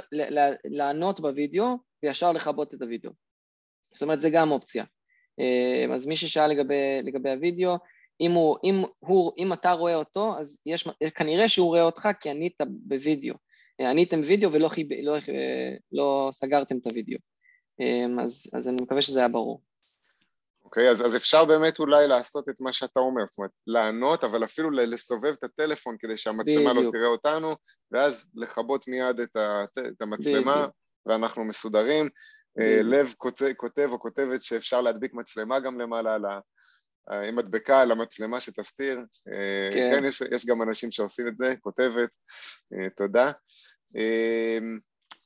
לענות בווידאו וישר לכבות את הווידאו. זאת אומרת, זה גם אופציה. אז מי ששאל לגבי, לגבי הווידאו, אם, הוא, אם, הוא, אם אתה רואה אותו, אז יש, כנראה שהוא רואה אותך כי ענית בווידאו. עניתם וידאו ולא חיב, לא, לא סגרתם את הווידאו. אז, אז אני מקווה שזה היה ברור. אוקיי, אז, אז אפשר באמת אולי לעשות את מה שאתה אומר, זאת אומרת, לענות, אבל אפילו לסובב את הטלפון כדי שהמצלמה לא בדיוק. לא תראה אותנו, ואז לכבות מיד את, ה, את המצלמה, בדיוק. ואנחנו מסודרים. אה, בדיוק. לב כותב, כותב או כותבת שאפשר להדביק מצלמה גם למעלה על ה... עם מדבקה על המצלמה שתסתיר. אה, כן, כן יש, יש גם אנשים שעושים את זה, כותבת, אה, תודה. אה,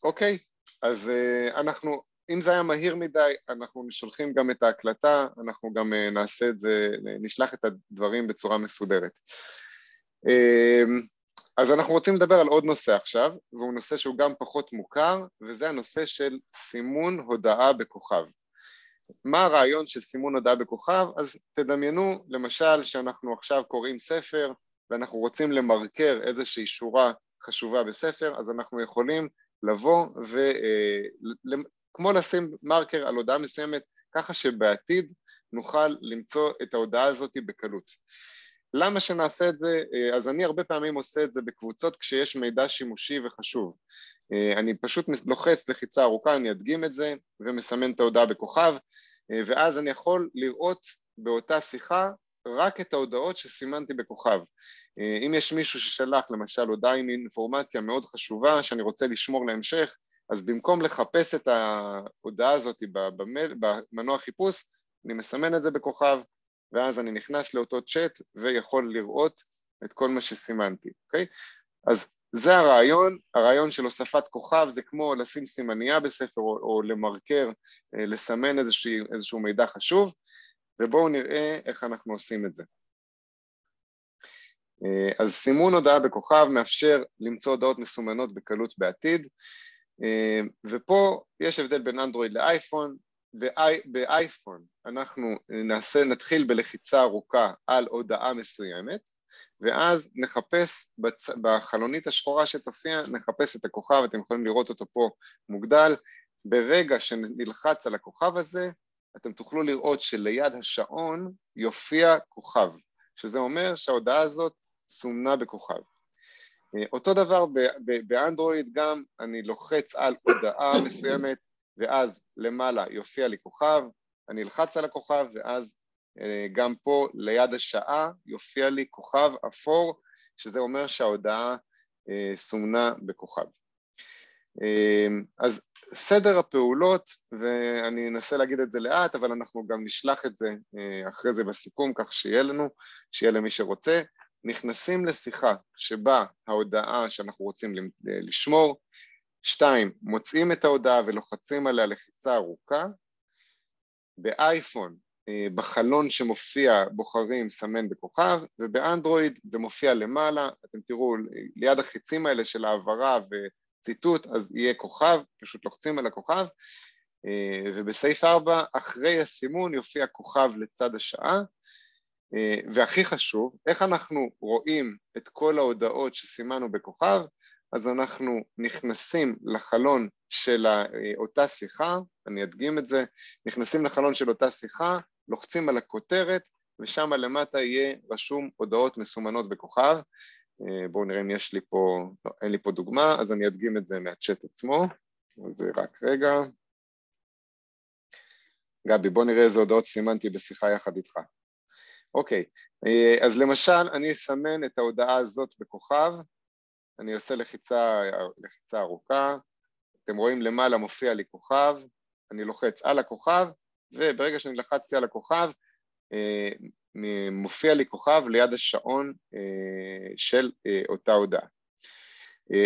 אוקיי, אז אנחנו, אם זה היה מהיר מדי, אנחנו שולחים גם את ההקלטה, אנחנו גם נעשה את זה, נשלח את הדברים בצורה מסודרת. אז אנחנו רוצים לדבר על עוד נושא עכשיו, והוא נושא שהוא גם פחות מוכר, וזה הנושא של סימון הודעה בכוכב. מה הרעיון של סימון הודעה בכוכב? אז תדמיינו למשל שאנחנו עכשיו קוראים ספר ואנחנו רוצים למרקר איזושהי שורה חשובה בספר, אז אנחנו יכולים לבוא וכמו אה, לשים מרקר על הודעה מסוימת ככה שבעתיד נוכל למצוא את ההודעה הזאת בקלות. למה שנעשה את זה? אה, אז אני הרבה פעמים עושה את זה בקבוצות כשיש מידע שימושי וחשוב. אה, אני פשוט לוחץ לחיצה ארוכה, אני אדגים את זה ומסמן את ההודעה בכוכב אה, ואז אני יכול לראות באותה שיחה רק את ההודעות שסימנתי בכוכב. אם יש מישהו ששלח למשל הודעה עם אינפורמציה מאוד חשובה שאני רוצה לשמור להמשך, אז במקום לחפש את ההודעה הזאת במנוע חיפוש, אני מסמן את זה בכוכב ואז אני נכנס לאותו צ'אט ויכול לראות את כל מה שסימנתי, אוקיי? אז זה הרעיון, הרעיון של הוספת כוכב זה כמו לשים סימנייה בספר או, או למרקר, אה, לסמן איזשהו, איזשהו מידע חשוב, ובואו נראה איך אנחנו עושים את זה. אה, אז סימון הודעה בכוכב מאפשר למצוא הודעות מסומנות בקלות בעתיד, ופה יש הבדל בין אנדרואיד לאייפון, באייפון אנחנו נעשה, נתחיל בלחיצה ארוכה על הודעה מסוימת, ואז נחפש בצ... בחלונית השחורה שתופיע, נחפש את הכוכב, אתם יכולים לראות אותו פה מוגדל, ברגע שנלחץ על הכוכב הזה, אתם תוכלו לראות שליד השעון יופיע כוכב, שזה אומר שההודעה הזאת סומנה בכוכב. אה, אותו דבר באנדרואיד גם, אני לוחץ על הודעה <coughs> מסוימת ואז למעלה יופיע לי כוכב, אני אלחץ על הכוכב ואז אה, גם פה ליד השעה יופיע לי כוכב אפור, שזה אומר שההודעה אה, סומנה בכוכב. אז סדר הפעולות, ואני אנסה להגיד את זה לאט, אבל אנחנו גם נשלח את זה אחרי זה בסיכום, כך שיהיה לנו, שיהיה למי שרוצה. נכנסים לשיחה שבה ההודעה שאנחנו רוצים לשמור, שתיים, מוצאים את ההודעה ולוחצים עליה לחיצה ארוכה, באייפון אה, בחלון שמופיע בוחרים סמן בכוכב ובאנדרואיד זה מופיע למעלה, אתם תראו ליד החיצים האלה של העברה וציטוט אז יהיה כוכב, פשוט לוחצים על הכוכב אה, ובסעיף 4 אחרי הסימון יופיע כוכב לצד השעה אה, והכי חשוב, איך אנחנו רואים את כל ההודעות שסימנו בכוכב אז אנחנו נכנסים לחלון של אותה שיחה, אני אדגים את זה, נכנסים לחלון של אותה שיחה, לוחצים על הכותרת ושם למטה יהיה רשום הודעות מסומנות בכוכב. אה, בואו נראה אם יש לי פה, לא, אין לי פה דוגמה, אז אני אדגים את זה מהצ'אט עצמו, זה רק רגע. גבי, בוא נראה איזה הודעות סימנתי בשיחה יחד איתך. אוקיי, אה, אז למשל אני אסמן את ההודעה הזאת בכוכב, אני עושה לחיצה, לחיצה ארוכה, אתם רואים למעלה מופיע לי כוכב, אני לוחץ על הכוכב, וברגע שאני לחצתי על הכוכב, אה, מופיע לי כוכב ליד השעון אה, של אותה הודעה.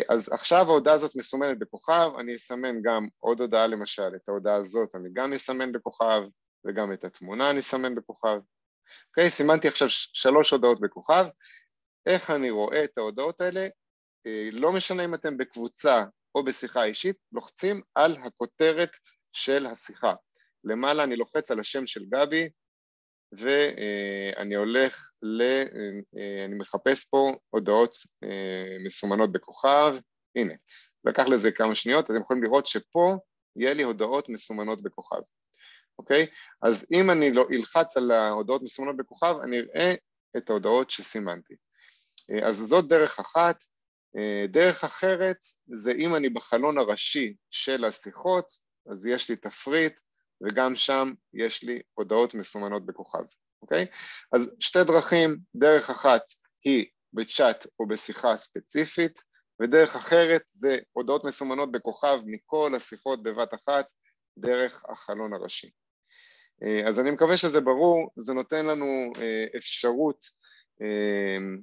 אז עכשיו ההודעה הזאת מסומנת בכוכב, אני אסמן גם עוד הודעה למשל, את ההודעה הזאת אני גם אסמן בכוכב, וגם את התמונה אני אסמן בכוכב. אוקיי, סימנתי עכשיו שלוש הודעות בכוכב. איך אני רואה את ההודעות האלה? לא משנה אם אתם בקבוצה או בשיחה אישית, לוחצים על הכותרת של השיחה. למעלה אני לוחץ על השם של גבי ואני הולך ל... אני מחפש פה הודעות אה, מסומנות בכוכב, הנה, לקח לזה כמה שניות, אתם יכולים לראות שפה יהיה לי הודעות מסומנות בכוכב, אוקיי? אז אם אני לא אלחץ על ההודעות מסומנות בכוכב, אני אראה את ההודעות שסימנתי. אה, אז זאת דרך אחת. אה, דרך אחרת זה אם אני בחלון הראשי של השיחות, אז יש לי תפריט וגם שם יש לי הודעות מסומנות בכוכב, אוקיי? אז שתי דרכים, דרך אחת היא בצ'אט או בשיחה ספציפית, ודרך אחרת זה הודעות מסומנות בכוכב מכל השיחות בבת אחת דרך החלון הראשי. אה, אז אני מקווה שזה ברור, זה נותן לנו אה, אפשרות אמ,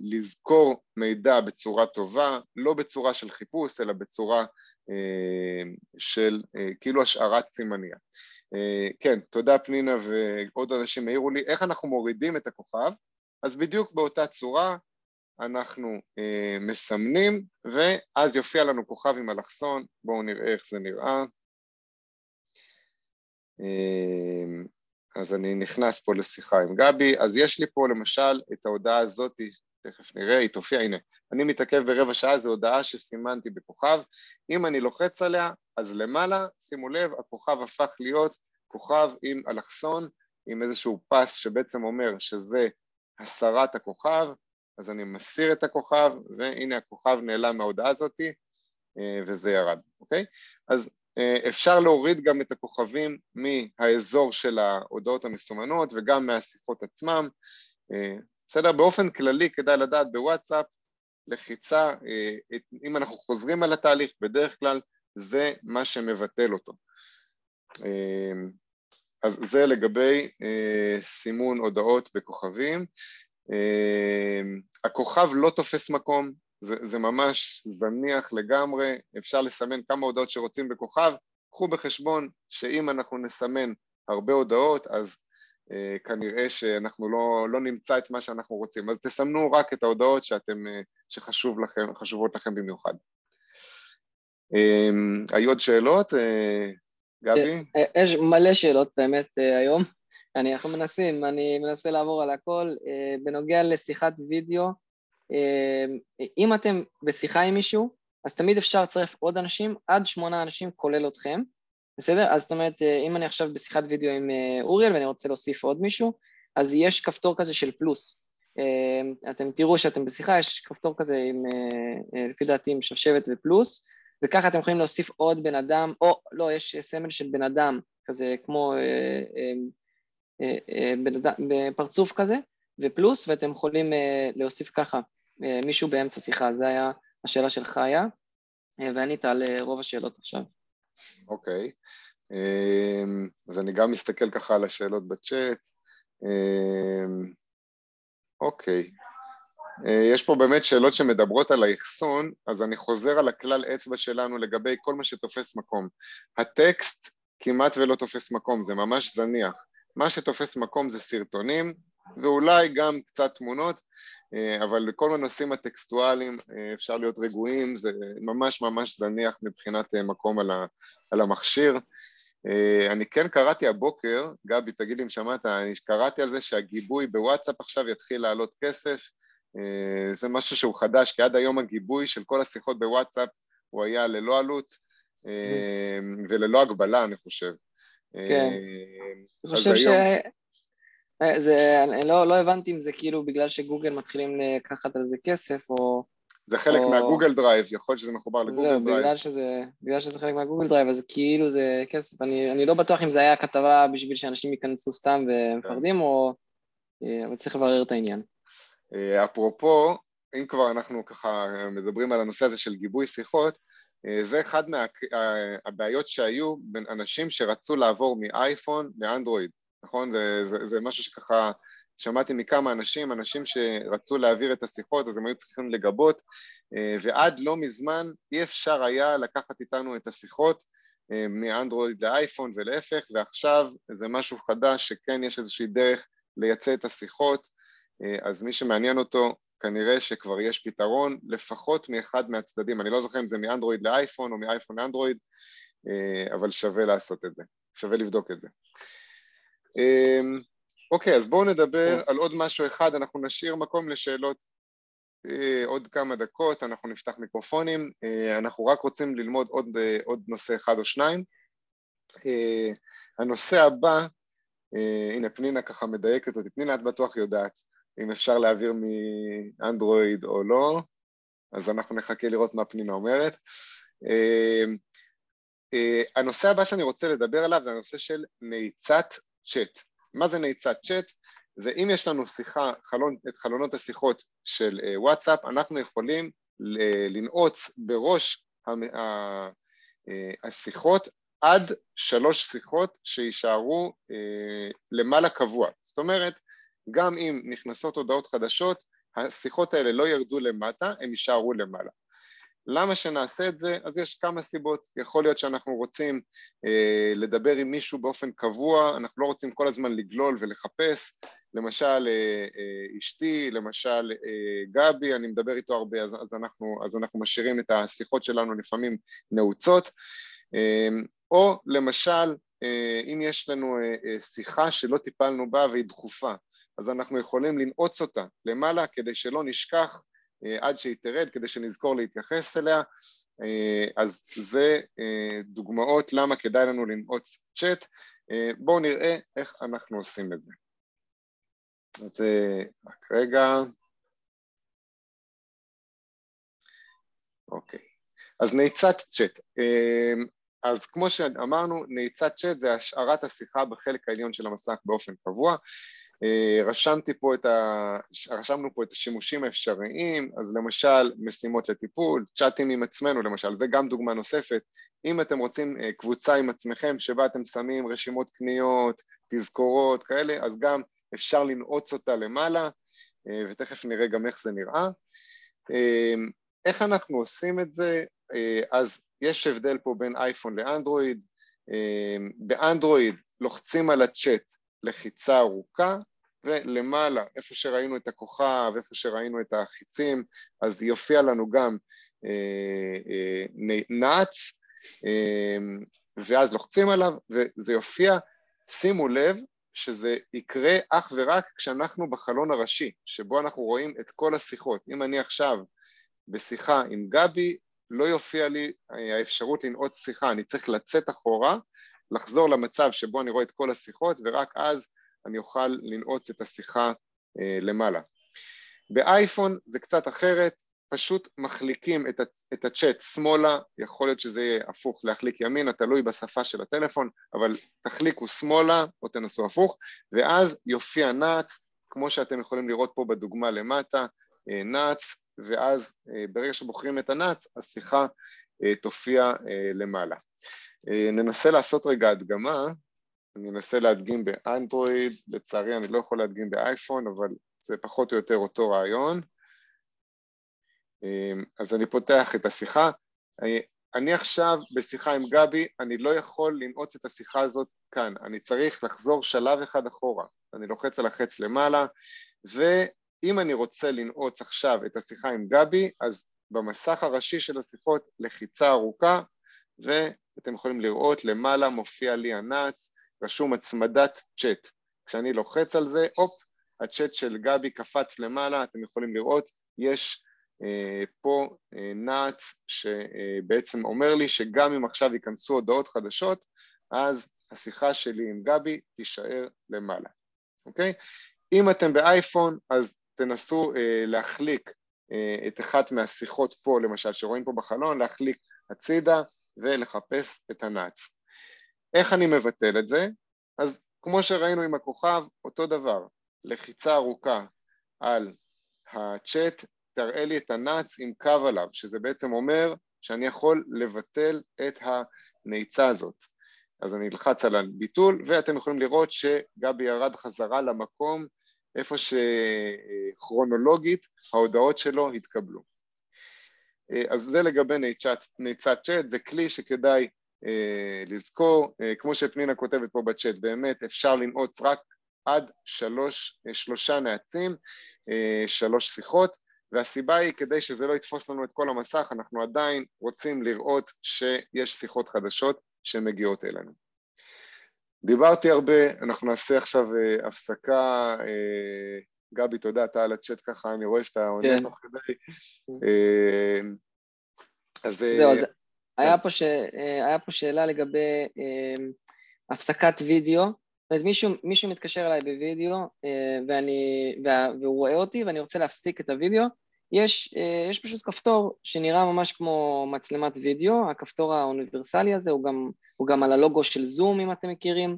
לזכור מידע בצורה טובה, לא בצורה של חיפוש, אלא בצורה של אה, כאילו השארת סימניה. אה, כן, תודה פנינה ועוד אנשים העירו לי, איך אנחנו מורידים את הכוכב? אז בדיוק באותה צורה אנחנו אה, מסמנים ואז יופיע לנו כוכב עם אלכסון, בואו נראה איך זה נראה. אמ, אז אני נכנס פה לשיחה עם גבי, אז יש לי פה למשל את ההודעה הזאת, תכף נראה, היא תופיע, הנה, אני מתעכב ברבע שעה, זו הודעה שסימנתי בכוכב, אם אני לוחץ עליה, אז למעלה, שימו לב, הכוכב הפך להיות כוכב עם אלכסון, עם איזשהו פס שבעצם אומר שזה הסרת הכוכב, אז אני מסיר את הכוכב, והנה הכוכב נעלם מההודעה הזאת, אה, וזה ירד, אוקיי? אז אפשר להוריד גם את הכוכבים מהאזור של ההודעות המסומנות וגם מהשיחות עצמם. אה, בסדר? באופן כללי כדאי לדעת בוואטסאפ, לחיצה, אה, אם אנחנו חוזרים על התהליך, בדרך כלל זה מה שמבטל אותו. אז זה לגבי סימון הודעות בכוכבים. הכוכב לא תופס מקום, זה, זה ממש זניח לגמרי, אפשר לסמן כמה הודעות שרוצים בכוכב, קחו בחשבון שאם אנחנו נסמן הרבה הודעות אז אה, כנראה שאנחנו לא, לא נמצא את מה שאנחנו רוצים, אז תסמנו רק את ההודעות שאתם, אה, שחשוב לכם, חשובות לכם במיוחד. אה, היו עוד שאלות? אה, גבי? אה, אה, יש מלא שאלות באמת אה, היום, אני, אנחנו מנסים, אני מנסה לעבור על הכל. בנוגע לשיחת וידאו, אם אתם בשיחה עם מישהו, אז תמיד אפשר לצרף עוד אנשים, עד שמונה אנשים כולל אתכם, בסדר? אז זאת אומרת, אה, אם אני עכשיו בשיחת וידאו עם אה, אוריאל ואני רוצה להוסיף עוד מישהו, אז יש כפתור כזה של פלוס. אמ, אתם תראו שאתם בשיחה, יש כפתור כזה עם, אה, לפי דעתי, עם שבשבת ופלוס, וככה אתם יכולים להוסיף עוד בן אדם, או לא, יש סמל של בן אדם, כזה כמו בן אדם, פרצוף כזה, ופלוס, ואתם יכולים להוסיף ככה מישהו באמצע שיחה, זו היה השאלה של חיה. וענית על רוב השאלות עכשיו. אוקיי, אז אני גם מסתכל ככה על השאלות בצ'אט. אוקיי, יש פה באמת שאלות שמדברות על האחסון, אז אני חוזר על הכלל אצבע שלנו לגבי כל מה שתופס מקום. הטקסט כמעט ולא תופס מקום, זה ממש זניח. מה שתופס מקום זה סרטונים, ואולי גם קצת תמונות, אה, אבל לכל הנושאים הטקסטואליים אה, אפשר להיות רגועים, זה ממש ממש זניח מבחינת אה, מקום על המכשיר. אני כן קראתי הבוקר, גבי תגיד לי אם שמעת, אני קראתי על זה שהגיבוי בוואטסאפ עכשיו יתחיל לעלות כסף, זה משהו שהוא חדש, כי עד היום הגיבוי של כל השיחות בוואטסאפ הוא היה ללא עלות וללא הגבלה אני חושב. כן, אני חושב ש... אה, זה, אני לא, לא הבנתי אם זה כאילו בגלל שגוגל מתחילים לקחת על זה כסף או... זה חלק או... מהגוגל דרייב, יכול להיות שזה מחובר לגוגל דרייב. זהו, בגלל שזה, בגלל שזה חלק מהגוגל דרייב, אז כאילו זה כסף. אני, אני לא בטוח אם זה היה כתבה בשביל שאנשים ייכנסו סתם ומפחדים, כן. או... אה, אבל צריך לברר את העניין. אה, אפרופו, אם כבר אנחנו ככה מדברים על הנושא הזה של גיבוי שיחות, זה אחד מהבעיות שהיו בין אנשים שרצו לעבור מאייפון לאנדרואיד. נכון? זה, זה, זה משהו שככה שמעתי מכמה אנשים, אנשים שרצו להעביר את השיחות אז הם היו צריכים לגבות אה, ועד לא מזמן אי אפשר היה לקחת איתנו את השיחות אה, מאנדרואיד לאייפון ולהפך ועכשיו זה משהו חדש שכן יש איזושהי דרך לייצא את השיחות אה, אז מי שמעניין אותו כנראה שכבר יש פתרון לפחות מאחד מהצדדים, אני לא זוכר אם זה מאנדרואיד לאייפון או מאייפון לאנדרואיד אבל שווה לעשות את זה, שווה לבדוק את זה אוקיי, אז בואו נדבר על עוד משהו אחד, אנחנו נשאיר מקום לשאלות אה, עוד כמה דקות, אנחנו נפתח מיקרופונים, אה, אנחנו רק רוצים ללמוד עוד, אה, עוד נושא אחד או שניים. הנושא הבא, הנה פנינה ככה מדייקת אותי, פנינה את בטוח יודעת אם אפשר להעביר מאנדרואיד או לא, אז אנחנו נחכה לראות מה פנינה אומרת. הנושא הבא שאני רוצה לדבר עליו זה הנושא של נעיצת צ'אט. מה זה נעיצת צ'אט? זה אם יש לנו שיחה, חלון, את חלונות השיחות של אה, וואטסאפ, אנחנו יכולים לנעוץ בראש אה, השיחות עד שלוש שיחות שיישארו אה, למעלה קבוע. זאת אומרת, גם אם נכנסות הודעות חדשות, השיחות האלה לא ירדו למטה, הם יישארו למעלה. למה שנעשה את זה? אז יש כמה סיבות, יכול להיות שאנחנו רוצים אה, לדבר עם מישהו באופן קבוע, אנחנו לא רוצים כל הזמן לגלול ולחפש, למשל אה, אה, אשתי, למשל אה, גבי, אני מדבר איתו הרבה אז, אז, אנחנו, אז אנחנו משאירים את השיחות שלנו לפעמים נעוצות, אה, או למשל אה, אם יש לנו אה, אה, שיחה שלא טיפלנו בה והיא דחופה, אז אנחנו יכולים לנעוץ אותה למעלה כדי שלא נשכח עד שהיא תרד כדי שנזכור להתייחס אליה. אה, אז זה אה, דוגמאות למה כדאי לנו לנעוץ צ'אט. בואו נראה איך אנחנו עושים את זה. אז רק רגע. אוקיי. אז נעיצת צ'אט. אז כמו שאמרנו, נעיצת צ'אט זה השארת השיחה בחלק העליון של המסך באופן קבוע. אה, רשמתי פה את ה... רשמנו פה את השימושים האפשריים, אז למשל משימות לטיפול, צ'אטים עם עצמנו למשל, זה גם דוגמה נוספת. אם אתם רוצים אה, קבוצה עם עצמכם שבה אתם שמים רשימות קניות, תזכורות כאלה, אז גם אפשר לנעוץ אותה למעלה, אה, ותכף נראה גם איך זה נראה. איך אנחנו עושים את זה? אז יש הבדל פה בין אייפון לאנדרואיד. באנדרואיד לוחצים על הצ'אט לחיצה ארוכה, ולמעלה, איפה שראינו את הכוכב, איפה שראינו את החיצים, אז יופיע לנו גם אה, אה, נאץ, אה, ואז לוחצים עליו, וזה יופיע, שימו לב שזה יקרה אך ורק כשאנחנו בחלון הראשי, שבו אנחנו רואים את כל השיחות. אם אני עכשיו בשיחה עם גבי, לא יופיע לי האפשרות לנעוץ שיחה, אני צריך לצאת אחורה, לחזור למצב שבו אני רואה את כל השיחות, ורק אז אני אוכל לנעוץ את השיחה אה, למעלה. באייפון זה קצת אחרת, פשוט מחליקים את, הצ'אט שמאלה, יכול להיות שזה יהיה הפוך להחליק ימינה, תלוי בשפה של הטלפון, אבל תחליקו שמאלה או תנסו הפוך, ואז יופיע נאץ, כמו שאתם יכולים לראות פה בדוגמה למטה, אה, נאץ, ואז אה, ברגע שבוחרים את הנאץ, השיחה תופיע למעלה. ננסה לעשות רגע הדגמה, אני אנסה להדגים באנדרואיד, לצערי אני לא יכול להדגים באייפון, אבל זה פחות או יותר אותו רעיון. אז אני פותח את השיחה. אני עכשיו בשיחה עם גבי, אני לא יכול לנעוץ את השיחה הזאת כאן, אני צריך לחזור שלב אחד אחורה. אני לוחץ על החץ למעלה, ואם אני רוצה לנעוץ עכשיו את השיחה עם גבי, אז במסך הראשי של השיחות לחיצה ארוכה, ואתם יכולים לראות למעלה מופיע לי הנאץ, רשום הצמדת צ'אט. כשאני לוחץ על זה, הופ, הצ'אט של גבי קפץ למעלה, אתם יכולים לראות, יש אה, פה אה, נאץ שבעצם אומר לי שגם אם עכשיו ייכנסו הודעות חדשות, אז השיחה שלי עם גבי תישאר למעלה, אוקיי? אם אתם באייפון, אז תנסו אה, להחליק את אחת מהשיחות פה, למשל, שרואים פה בחלון, להחליק הצידה ולחפש את הנאץ. איך אני מבטל את זה? אז כמו שראינו עם הכוכב, אותו דבר, לחיצה ארוכה על הצ'אט תראה לי את הנאץ עם קו עליו, שזה בעצם אומר שאני יכול לבטל את הנעיצה הזאת. אז אני אלחץ על הביטול, ואתם יכולים לראות שגבי ירד חזרה למקום איפה שכרונולוגית ההודעות שלו התקבלו. אז זה לגבי נעיצת צ'אט, זה כלי שכדאי אה, לזכור, אה, כמו שפנינה כותבת פה בצ'אט, באמת אפשר לנעוץ רק עד שלוש, שלושה נעצים, אה, שלוש שיחות, והסיבה היא כדי שזה לא יתפוס לנו את כל המסך, אנחנו עדיין רוצים לראות שיש שיחות חדשות שמגיעות אלינו. דיברתי הרבה, אנחנו נעשה עכשיו הפסקה, גבי תודה, אתה על הצ'אט ככה, אני רואה שאתה עונה כן. תוך כדי. אז... זהו, אז היה פה, ש... היה פה שאלה לגבי uh, הפסקת וידאו, זאת אומרת, מישהו, מישהו מתקשר אליי בווידאו ואני, והוא רואה אותי ואני רוצה להפסיק את הווידאו, יש, אה, יש פשוט כפתור שנראה ממש כמו מצלמת וידאו, הכפתור האוניברסלי הזה הוא גם, הוא גם על הלוגו של זום אם אתם מכירים,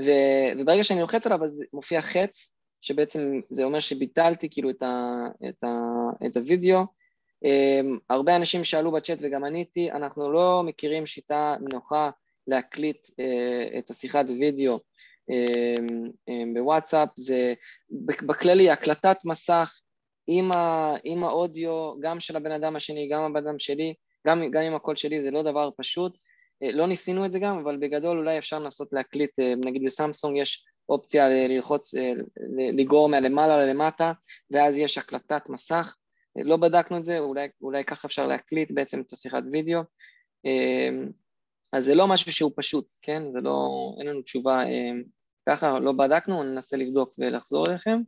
ו, וברגע שאני לוחץ עליו אז מופיע חץ, שבעצם זה אומר שביטלתי כאילו את, ה, את, ה, את הוידאו. אמ, הרבה אנשים שאלו בצ'אט וגם עניתי, אנחנו לא מכירים שיטה נוחה להקליט אה, את השיחת וידאו אמ, אמ, בוואטסאפ, זה בכללי הקלטת מסך עם, ה, עם האודיו, גם של הבן אדם השני, גם הבן אדם שלי, גם, גם עם הקול שלי, זה לא דבר פשוט. אה, לא ניסינו את זה גם, אבל בגדול אולי אפשר לנסות להקליט, אה, נגיד בסמסונג יש אופציה ללחוץ, לגרור מהלמעלה ללמטה, ואז יש הקלטת מסך. לא בדקנו את זה, אולי, אולי ככה אפשר להקליט בעצם את השיחת וידאו. אז זה לא משהו שהוא פשוט, כן? זה לא, אין לנו תשובה ככה, לא בדקנו, ננסה לבדוק ולחזור אליכם.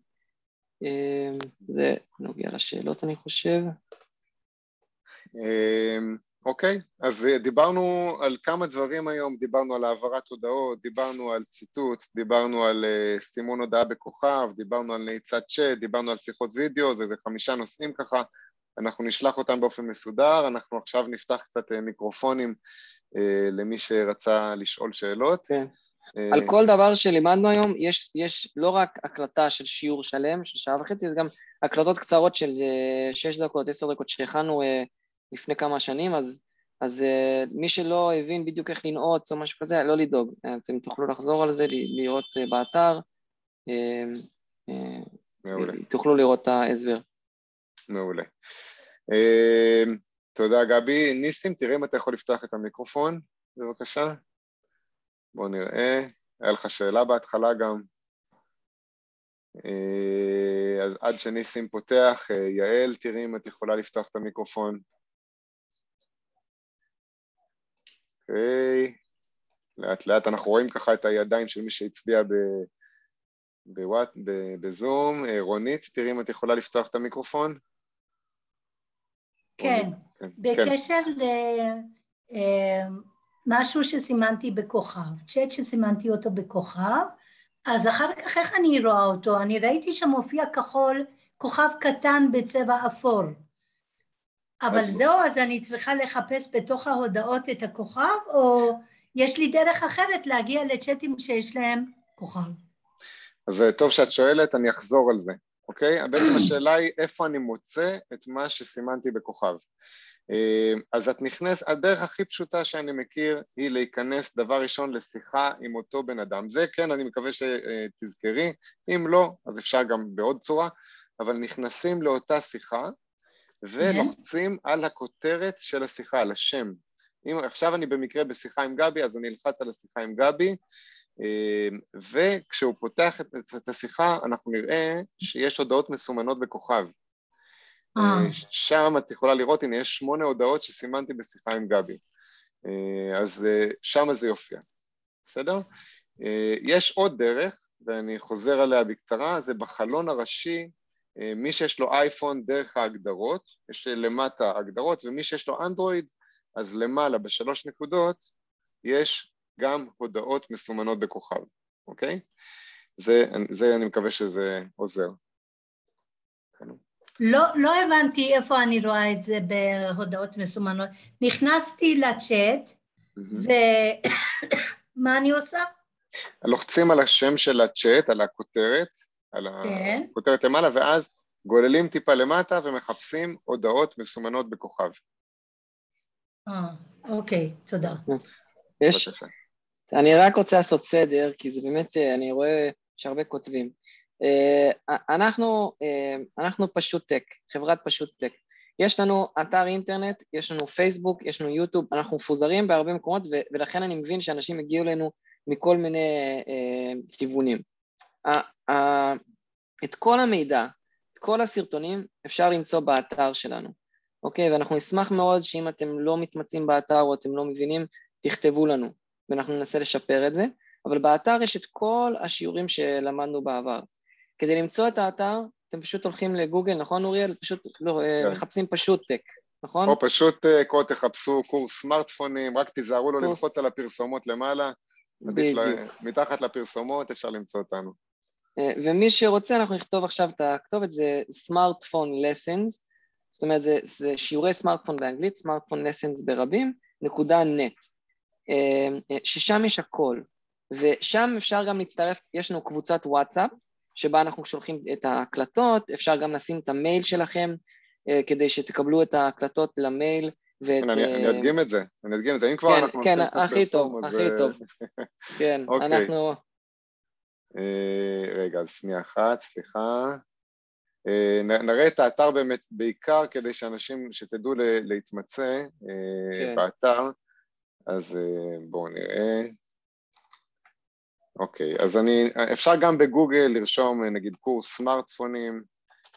אמ, זה נוגע לשאלות אני חושב. אוקיי, אז דיברנו על כמה דברים היום, דיברנו על העברת הודעות, דיברנו על ציטוט, דיברנו על אה, סימון הודעה בכוכב, דיברנו על נעיצת צ'אט, דיברנו על שיחות וידאו, זה, זה חמישה נושאים ככה, אנחנו נשלח אותם באופן מסודר, אנחנו עכשיו נפתח קצת אה, מיקרופונים אה, למי שרצה לשאול שאלות. כן. על אה, כל דבר שלימדנו היום, יש, יש לא רק הקלטה של שיעור שלם, של שעה וחצי, זה גם הקלטות קצרות של אה, שש דקות, עשר דקות שהכנו אה, לפני כמה שנים, אז, אז מי שלא הבין בדיוק איך לנעוץ או משהו כזה, לא לדאוג, אתם תוכלו לחזור על זה, לראות באתר, מעולה. תוכלו לראות את ההסבר. מעולה. תודה גבי. ניסים, תראה אם אתה יכול לפתוח את המיקרופון, בבקשה. בואו נראה, היה לך שאלה בהתחלה גם. אה, אז עד שניסים פותח, אה, יעל, תראי אם את יכולה לפתוח את המיקרופון. אוקיי, לאט לאט אנחנו רואים ככה את הידיים של מי שהצביע ב... בוואט, בזום. אה, רונית, תראי אם את יכולה לפתוח את המיקרופון. כן, כן. בקשר כן. ל... משהו שסימנתי בכוכב, צ'אט שסימנתי אותו בכוכב, אז אחר כך איך אני רואה אותו? אני ראיתי שמופיע כחול, כוכב קטן בצבע אפור. אבל זהו, אז אני צריכה לחפש בתוך ההודעות את הכוכב, או יש לי דרך אחרת להגיע לצ'אטים שיש להם כוכב? אז טוב שאת שואלת, אני אחזור על זה. אוקיי? בעצם <clears throat> השאלה היא איפה אני מוצא את מה שסימנתי בכוכב. אה, אז את נכנסת, הדרך הכי פשוטה שאני מכיר היא להיכנס דבר ראשון לשיחה עם אותו בן אדם. זה כן, אני מקווה שתזכרי, אם לא, אז אפשר גם בעוד צורה, אבל נכנסים לאותה שיחה ולוחצים על הכותרת של השיחה, על השם. אם עכשיו אני במקרה בשיחה עם גבי, אז אני אלחץ על השיחה עם גבי, אה, וכשהוא פותח את השיחה אנחנו נראה שיש הודעות מסומנות בכוכב. אה. אה, שם את יכולה לראות, הנה יש שמונה הודעות שסימנתי בשיחה עם גבי. אז שם זה יופיע, בסדר? יש עוד דרך, ואני חוזר עליה בקצרה, זה בחלון הראשי, מי שיש לו אייפון דרך ההגדרות, יש למטה הגדרות, ומי שיש לו אנדרואיד, אז למעלה בשלוש נקודות יש גם הודעות מסומנות בכוכב, אוקיי? זה, זה אני מקווה שזה עוזר. לא, לא הבנתי איפה אני רואה את זה בהודעות מסומנות. נכנסתי לצ'אט, ומה <coughs> אני עושה? לוחצים על השם של הצ'אט, על הכותרת, על כן. הכותרת למעלה, ואז גוללים טיפה למטה ומחפשים הודעות מסומנות בכוכב. אה, אוקיי, תודה. יש, אני רק רוצה לעשות סדר, כי זה באמת, אה, אני רואה שהרבה כותבים. אה, אנחנו, אה, אנחנו פשוט טק, חברת פשוט טק. יש לנו אתר אינטרנט, יש לנו פייסבוק, יש לנו יוטיוב, אנחנו מפוזרים בהרבה מקומות, ולכן אני מבין שאנשים הגיעו אלינו מכל מיני כיוונים. את כל המידע, את כל הסרטונים, אפשר למצוא באתר שלנו, אוקיי? ואנחנו נשמח מאוד שאם אתם לא מתמצאים באתר או אתם לא מבינים, תכתבו לנו. ואנחנו ננסה לשפר את זה, אבל באתר יש את כל השיעורים שלמדנו בעבר. כדי למצוא את האתר, אתם פשוט הולכים לגוגל, נכון אוריאל? פשוט לא, אה, כן. מחפשים פשוט טק, נכון? או פשוט אה, קוד תחפשו קורס סמארטפונים, רק תיזהרו לו קורס... ללחוץ על הפרסומות למעלה, בדיוק. מתחת לפרסומות אפשר למצוא אותנו. אה, ומי שרוצה, אנחנו נכתוב עכשיו את הכתובת, זה סמארטפון לסנס, זאת אומרת זה, זה שיעורי סמארטפון באנגלית, סמארטפון לסנס ברבים, נקודה נט. אה, אה, ששם יש הכל, ושם אפשר גם להצטרף, יש לנו קבוצת וואטסאפ, שבה אנחנו שולחים את ההקלטות, אפשר גם לשים את המייל שלכם, כדי שתקבלו את ההקלטות למייל. ואת... כן, אני אדגים את זה, אני אדגים את זה, אם כבר כן, אנחנו כן, הכי טוב, הכי טוב, <laughs> כן, אוקיי. אנחנו... רגע, אז שנייה אחת, סליחה. נראה את האתר באמת בעיקר כדי שאנשים, שתדעו להתמצא כן. באתר, אז אה, בואו נראה. אוקיי, אז אני, אפשר גם בגוגל לרשום נגיד קורס סמארטפונים,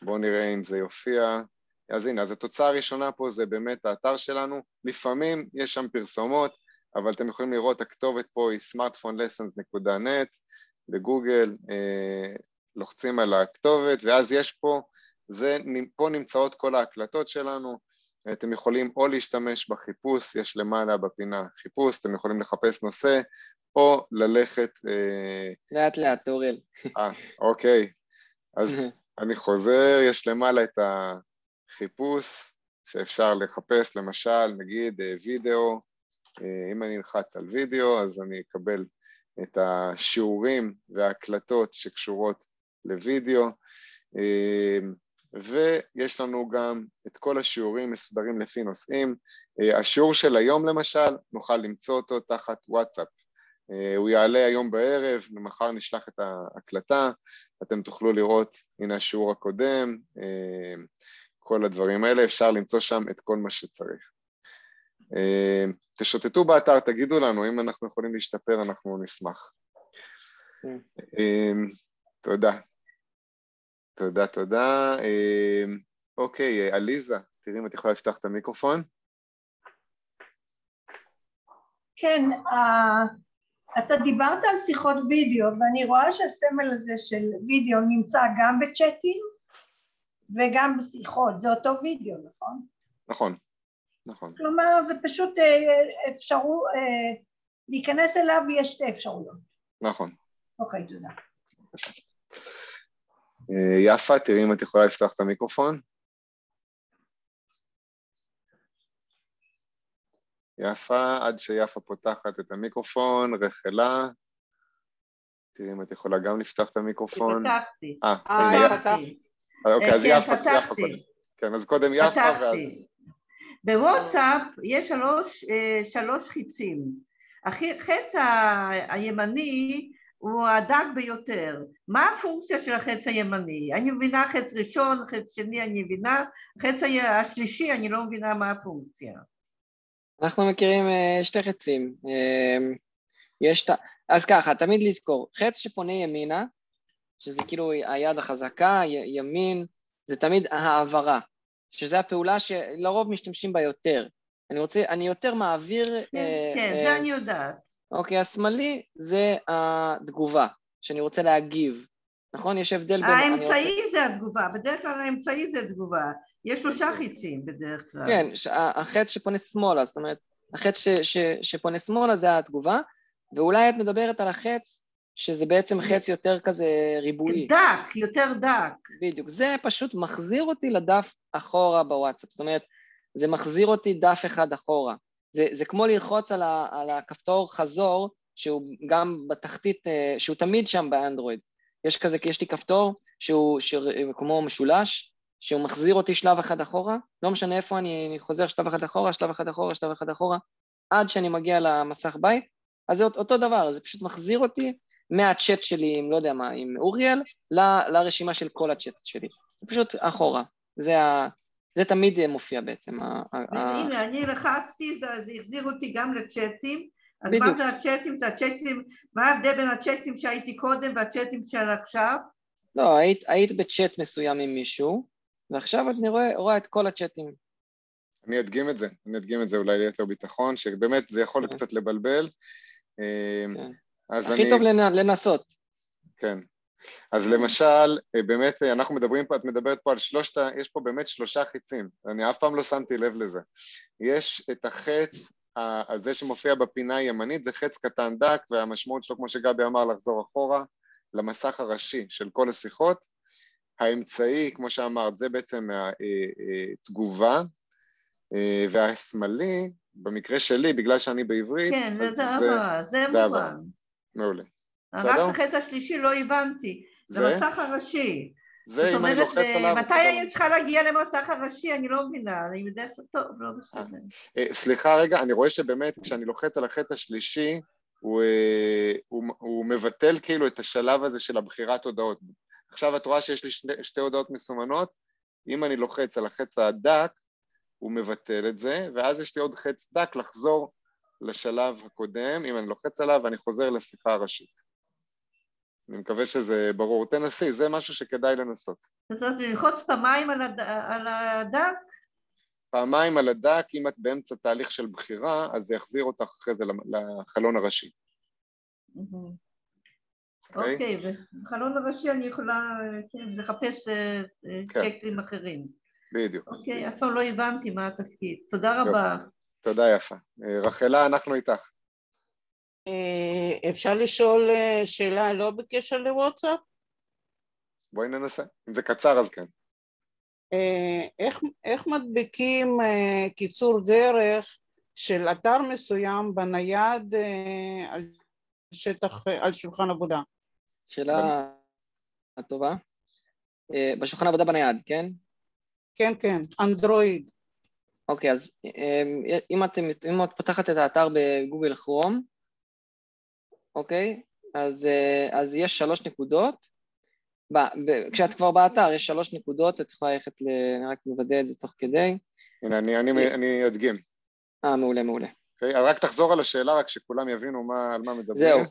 בואו נראה אם זה יופיע. אז הנה, אז התוצאה הראשונה פה זה באמת האתר שלנו, לפעמים יש שם פרסומות, אבל אתם יכולים לראות, הכתובת פה היא smartphonelessons.net בגוגל, אה, לוחצים על הכתובת, ואז יש פה, זה, פה נמצאות כל ההקלטות שלנו, אתם יכולים או להשתמש בחיפוש, יש למעלה בפינה חיפוש, אתם יכולים לחפש נושא, או ללכת... אה, לאט לאט, אוריאל. אה, אוקיי. אז <laughs> אני חוזר, יש למעלה את החיפוש שאפשר לחפש, למשל, נגיד אה, וידאו, אה, אם אני נלחץ על וידאו, אז אני אקבל את השיעורים וההקלטות שקשורות לוידאו. ויש לנו גם את כל השיעורים מסודרים לפי נושאים. אה, השיעור של היום למשל, נוכל למצוא אותו תחת וואטסאפ. אה, הוא יעלה היום בערב, ומחר נשלח את ההקלטה, אתם תוכלו לראות, הנה השיעור הקודם, אה, כל הדברים האלה, אפשר למצוא שם את כל מה שצריך. תשוטטו באתר, תגידו לנו, אם אנחנו יכולים להשתפר, אנחנו נשמח. כן. תודה. תודה, תודה. אמ, אוקיי, עליזה, תראי אם את יכולה לפתוח את המיקרופון. כן, אתה דיברת על שיחות וידאו, ואני רואה שהסמל הזה של וידאו נמצא גם בצ'אטים וגם בשיחות, זה אותו וידאו, נכון? נכון, נכון. כלומר, זה פשוט אה, אפשרו, אה, להיכנס אליו ויש שתי אפשרויות. נכון. אוקיי, תודה. אה, יפה, תראי אם את יכולה לפתוח את המיקרופון. יפה, עד שיפה פותחת את המיקרופון, רחלה, תראי אם את יכולה גם לפתוח את המיקרופון. פתחתי. אה, אה פתחתי. אוקיי, אז כן, יפה. יפה קודם. כן, אז קודם יפה, ואז... בוואטסאפ יש שלוש, אה, שלוש חיצים. החץ הימני הוא הדק ביותר. מה הפונקציה של החץ הימני? אני מבינה חץ ראשון, חץ שני אני מבינה, חץ השלישי אני לא מבינה מה הפונקציה. אנחנו מכירים אה, שתי חצים. אה, יש את. אז ככה, תמיד לזכור, חץ שפונה ימינה, שזה כאילו היד החזקה, ימין, זה תמיד העברה, שזו הפעולה שלרוב משתמשים בה יותר. אני רוצה, אני יותר מעביר... כן, אה, כן, אה, זה אני יודעת. אוקיי, השמאלי זה התגובה, שאני רוצה להגיב. נכון? יש הבדל בין... אני רוצה- האמצעי זה התגובה, בדרך כלל האמצעי זה תגובה. יש שלושה חיצים בדרך כלל. כן, החץ שפונה שמאלה, זאת אומרת, החץ ש, ש, שפונה שמאלה זה התגובה, ואולי את מדברת על החץ שזה בעצם חץ יותר כזה ריבועי. דק, יותר דק. בדיוק. זה פשוט מחזיר אותי לדף אחורה בוואטסאפ, זאת אומרת, זה מחזיר אותי דף אחד אחורה. זה, זה כמו ללחוץ על, ה, על הכפתור חזור, שהוא גם בתחתית, אה, שהוא תמיד שם באנדרואיד. יש כזה, יש לי כפתור שהוא, שהוא כמו משולש, שהוא מחזיר אותי שלב אחד אחורה, לא משנה איפה אני, אני חוזר שלב אחד אחורה, שלב אחד אחורה, שלב אחד אחורה, עד שאני מגיע למסך בית, אז זה אותו דבר, זה פשוט מחזיר אותי מהצ'אט שלי עם, לא יודע מה, עם אוריאל, ל- לרשימה של כל הצ'אט שלי. זה פשוט אחורה. זה, ה, זה תמיד מופיע בעצם. ה, ה, ה, הנה, אני לחצתי, זה זה החזיר אותי גם לצ'אטים. אז בדיוק. מה זה הצ'אטים? זה הצ'אטים, מה ההבדל בין הצ'אטים שהייתי קודם והצ'אטים של עכשיו? לא, היית, היית בצ'אט מסוים עם מישהו, ועכשיו אני רואה, רואה את כל הצ'אטים. אני אדגים את זה, אני אדגים את זה אולי ליתר ביטחון, שבאמת זה יכול כן. קצת לבלבל. אה, כן. אז הכי אני... טוב לנ, לנסות. כן. אז למשל, אה, באמת, אה, אנחנו מדברים פה, את מדברת פה על שלושת, יש פה באמת שלושה חיצים, אני אף פעם לא שמתי לב לזה. יש את החץ, ה- הזה שמופיע בפינה הימנית, זה חץ קטן דק, והמשמעות שלו, כמו שגבי אמר, לחזור אחורה למסך הראשי של כל השיחות. האמצעי, כמו שאמרת, זה בעצם התגובה, אה, והשמאלי, במקרה שלי, בגלל שאני בעברית, כן, זה זה זה הבהרה. מובן. מעולה. רק? החץ השלישי לא הבנתי. זה? מסך הראשי. זה זאת אם אני אומרת, לוחץ אה, עליו... מתי פתאום- אני צריכה להגיע למסך הראשי? אני לא מבינה. אני בדרך כלל טוב, לא בסדר. אה, סליחה רגע, אני רואה שבאמת כשאני לוחץ על החץ השלישי, הוא, אה, הוא, הוא מבטל כאילו את השלב הזה של הבחירת הודעות. עכשיו את רואה שיש לי שני, שתי הודעות מסומנות, אם אני לוחץ על החץ הדק, הוא מבטל את זה, ואז יש לי עוד חץ דק לחזור לשלב הקודם, אם אני לוחץ עליו ואני חוזר לשיחה הראשית. אני מקווה שזה ברור. תנסי, זה משהו שכדאי לנסות. זאת אומרת, ללחוץ פעמיים על הד- על הדק? פעמיים על הדק, אם את באמצע תהליך של בחירה, אז זה יחזיר אותך אחרי זה לחלון הראשי. אוקיי? אוקיי, ובחלון הראשי אני יכולה כן, לחפש אה, כן. צ'קים אחרים. בדיוק. אוקיי, אף פעם לא הבנתי מה התפקיד. תודה רבה. תודה יפה. אה, רחלה, אנחנו איתך. אה, אפשר לשאול אה, שאלה לא בקשר לוואטסאפ? בואי ננסה. אם זה קצר אז כן. איך, איך מדביקים קיצור דרך של אתר מסוים בנייד על שטח, על שולחן עבודה? שאלה טובה. בשולחן עבודה בנייד, כן? כן, כן, אנדרואיד. אוקיי, אז אה, אם, אתם, אם את פותחת את האתר בגוגל כרום, אוקיי, אז, אה, אז יש שלוש נקודות. ב, ב, כשאת כבר באתר יש שלוש נקודות, את יכולה ללכת, ל, אני רק מוודא את זה תוך כדי. הנה, אני, אני, אני אדגים. אה, מעולה, מעולה. אוקיי? רק תחזור על השאלה, רק שכולם יבינו מה, על מה מדברים. זהו.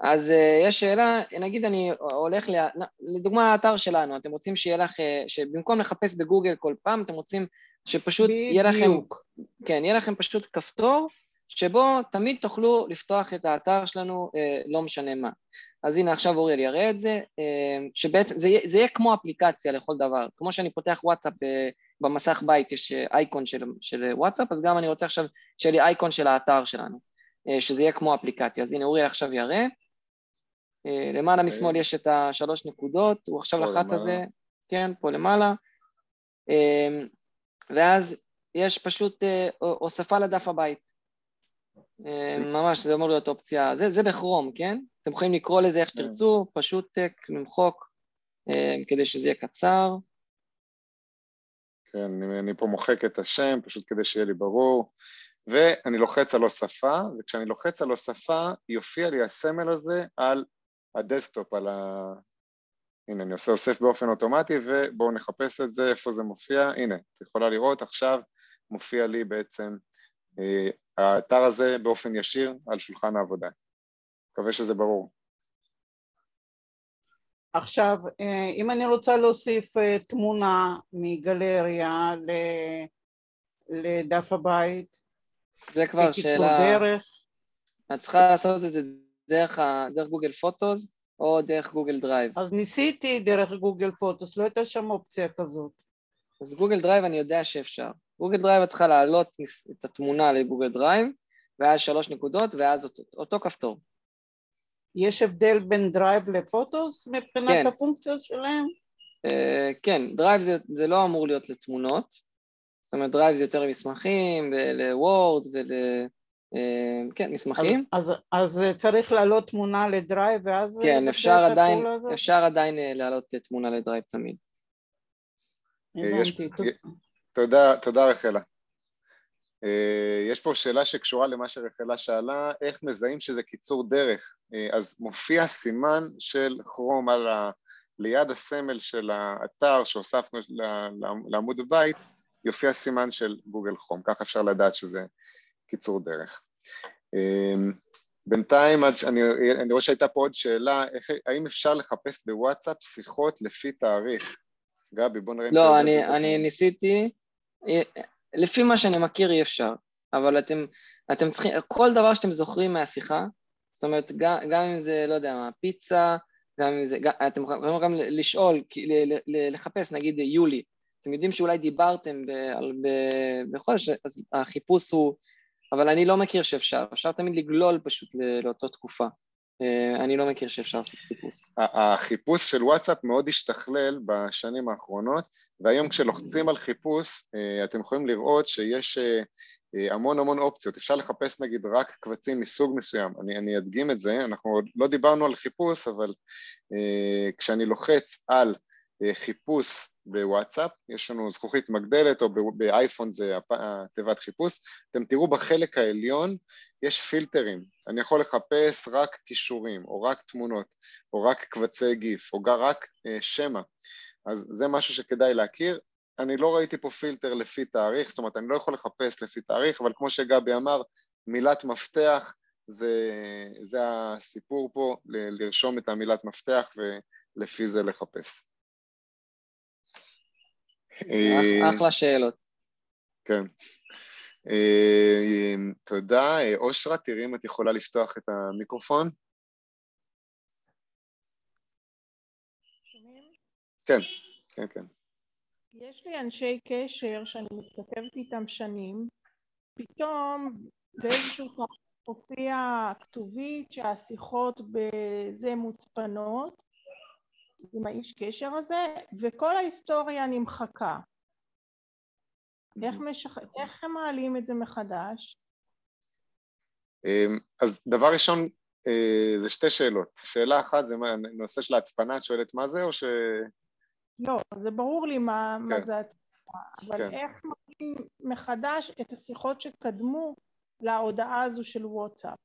אז uh, יש שאלה, נגיד אני הולך, ל... לדוגמה האתר שלנו, אתם רוצים שיהיה לך, אה, שבמקום לחפש בגוגל כל פעם, אתם רוצים שפשוט יהיה לכם, בדיוק. כן, יהיה לכם פשוט כפתור, שבו תמיד תוכלו לפתוח את האתר שלנו, uh, לא משנה מה. אז הנה עכשיו אוריאל יראה את זה, uh, שבעצם זה, זה יהיה כמו אפליקציה לכל דבר, כמו שאני פותח וואטסאפ uh, במסך בית, יש אה, אייקון של, של וואטסאפ, אז גם אני רוצה עכשיו שיהיה לי אייקון של האתר שלנו, uh, שזה יהיה כמו אפליקציה. אז הנה אוריאל עכשיו יראה. אה, למעלה אוקיי. משמאל יש את השלוש נקודות, הוא עכשיו לחץ. על זה, כן, פה למעלה, אה, ואז יש פשוט אה, הוספה לדף הבית. אה, ממש, זה אמור להיות אופציה, זה, זה בכרום, כן? אתם יכולים לקרוא לזה איך כן. שתרצו, פשוט טק, למחוק, אה, כדי שזה יהיה קצר. כן, אני, אני פה מוחק את השם, פשוט כדי שיהיה לי ברור, ואני לוחץ על הוספה, וכשאני לוחץ על הוספה, יופיע לי הסמל הזה על ה desktop, על ה... הנה, אני עושה הוסף באופן אוטומטי, ובואו נחפש את זה, איפה זה מופיע. הנה, את יכולה לראות, עכשיו מופיע לי בעצם אה, האתר הזה באופן ישיר על שולחן העבודה. מקווה שזה ברור. עכשיו, אה, אם אני רוצה להוסיף אה, תמונה מגלריה לדף הבית, זה כבר שאלה... דרך. את צריכה לעשות את זה דרך, ה... דרך גוגל פוטוס או דרך גוגל דרייב. אז ניסיתי דרך גוגל פוטוס, לא הייתה שם אופציה כזאת. אז גוגל דרייב אני יודע שאפשר. גוגל דרייב את צריכה להעלות את התמונה ל Google Drive, ואז שלוש נקודות, ואז אותו, אותו כפתור. יש הבדל בין Drive ל Photos מבחינת כן. הפונקציות שלהם? אה, כן, Drive זה, זה לא אמור להיות לתמונות, זאת אומרת Drive זה יותר למסמכים, ל Word ול... אה, כן, מסמכים. אז, אז, אז צריך להעלות תמונה ל Drive ואז... כן, אפשר עדיין, אפשר עדיין אה, להעלות תמונה ל Drive תמיד. הבנתי. תודה, תודה רחלה. אה, יש פה שאלה שקשורה למה שרחלה שאלה, איך מזהים שזה קיצור דרך? אה, אז מופיע סימן של כרום על ה... ליד הסמל של האתר שהוספנו לעמוד הבית, יופיע סימן של גוגל כרום, ככה אפשר לדעת שזה קיצור דרך. אה, בינתיים, אני, אני רואה שהייתה פה עוד שאלה, איך, האם אפשר לחפש בוואטסאפ שיחות לפי תאריך? גבי, בוא נראה... לא, אני, אני ניסיתי, לפי מה שאני מכיר אי אפשר, אבל אתם, אתם צריכים, כל דבר שאתם זוכרים מהשיחה, זאת אומרת, גם, גם אם זה, לא יודע מה, פיצה, גם אם זה, גם, אתם יכולים גם לשאול, לחפש, נגיד יולי, אתם יודעים שאולי דיברתם ב, ב, בחודש, אז החיפוש הוא, אבל אני לא מכיר שאפשר, אפשר תמיד לגלול פשוט לאותו תקופה. אה, אני לא מכיר שאפשר לעשות חיפוש. החיפוש של וואטסאפ מאוד השתכלל בשנים האחרונות, והיום כשלוחצים על חיפוש אה, אתם יכולים לראות שיש אה, המון המון אופציות. אפשר לחפש נגיד רק קבצים מסוג מסוים. אני, אני אדגים את זה, אנחנו עוד לא דיברנו על חיפוש, אבל כשאני לוחץ על חיפוש בוואטסאפ, יש לנו זכוכית מגדלת או באייפון זה תיבת חיפוש, אתם תראו בחלק העליון יש פילטרים, אני יכול לחפש רק כישורים או רק תמונות או רק קבצי גיף או רק אה, שמע, אז זה משהו שכדאי להכיר. אני לא ראיתי פה פילטר לפי תאריך, זאת אומרת אני לא יכול לחפש לפי תאריך, אבל כמו שגבי אמר, מילת מפתח זה, זה הסיפור פה, לרשום את המילת מפתח ולפי זה לחפש. אה, אחלה שאלות. כן. אה, תודה. אה, אושרה, תראי אם את יכולה לפתוח את המיקרופון. כן, כן, כן. יש לי אנשי קשר שאני מתכתבת איתם שנים, פתאום באיזשהו תחום הופיע כתובית שהשיחות בזה מוצפנות עם האיש קשר הזה, וכל ההיסטוריה נמחקה. איך, משח... איך הם מעלים את זה מחדש? אמ, אז דבר ראשון, אה, זה שתי שאלות. שאלה אחת זה מה, נושא של ההצפנה, את שואלת מה זה או ש... לא, זה ברור לי מה, כן. מה זה הצפנה, אבל כן. איך מעלים מחדש את השיחות שקדמו להודעה הזו של וואטסאפ?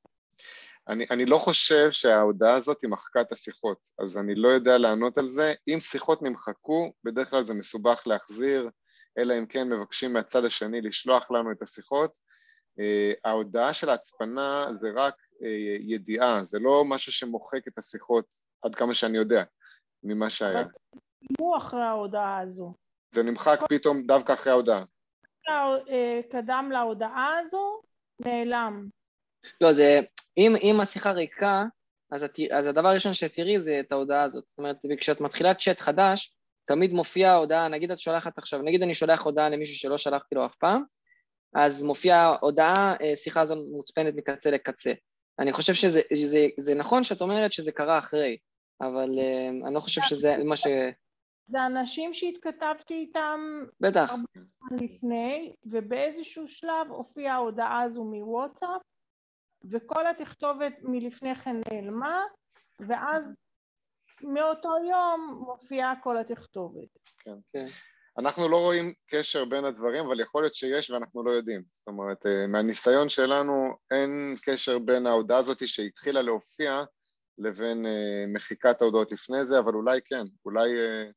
אני, אני לא חושב שההודעה הזאת היא מחקה את השיחות, אז אני לא יודע לענות על זה. אם שיחות נמחקו, בדרך כלל זה מסובך להחזיר, אלא אם כן מבקשים מהצד השני לשלוח לנו את השיחות. Uh, ההודעה של ההצפנה זה רק uh, ידיעה, זה לא משהו שמוחק את השיחות עד כמה שאני יודע ממה שהיה. הוא אחרי ההודעה הזו. זה נמחק פתאום דווקא אחרי ההודעה. אה, קדם להודעה הזו, נעלם. לא, זה, אם, אם השיחה ריקה, אז, את, אז הדבר הראשון שתראי זה את ההודעה הזאת. זאת אומרת, כשאת מתחילה צ'אט חדש, תמיד מופיעה הודעה, נגיד את שולחת עכשיו, נגיד אני שולח הודעה למישהו שלא שלחתי לו אף פעם, אז מופיעה הודעה, אה, שיחה הזו מוצפנת מקצה לקצה. אני חושב שזה זה, זה נכון שאת אומרת שזה קרה אחרי, אבל uh, אני לא חושב שזה מה ש... זה אנשים שהתכתבתי איתם... בטח. לפני, ובאיזשהו שלב הופיעה ההודעה הזו מוואטסאפ, וכל התכתובת מלפני כן נעלמה, ואז מאותו יום מופיעה כל התכתובת. כן. כן. אנחנו לא רואים קשר בין הדברים, אבל יכול להיות שיש ואנחנו לא יודעים. זאת אומרת, אה, מהניסיון שלנו אין קשר בין ההודעה הזאת שהתחילה להופיע לבין אה, מחיקת ההודעות לפני זה, אבל אולי כן, אולי... אה,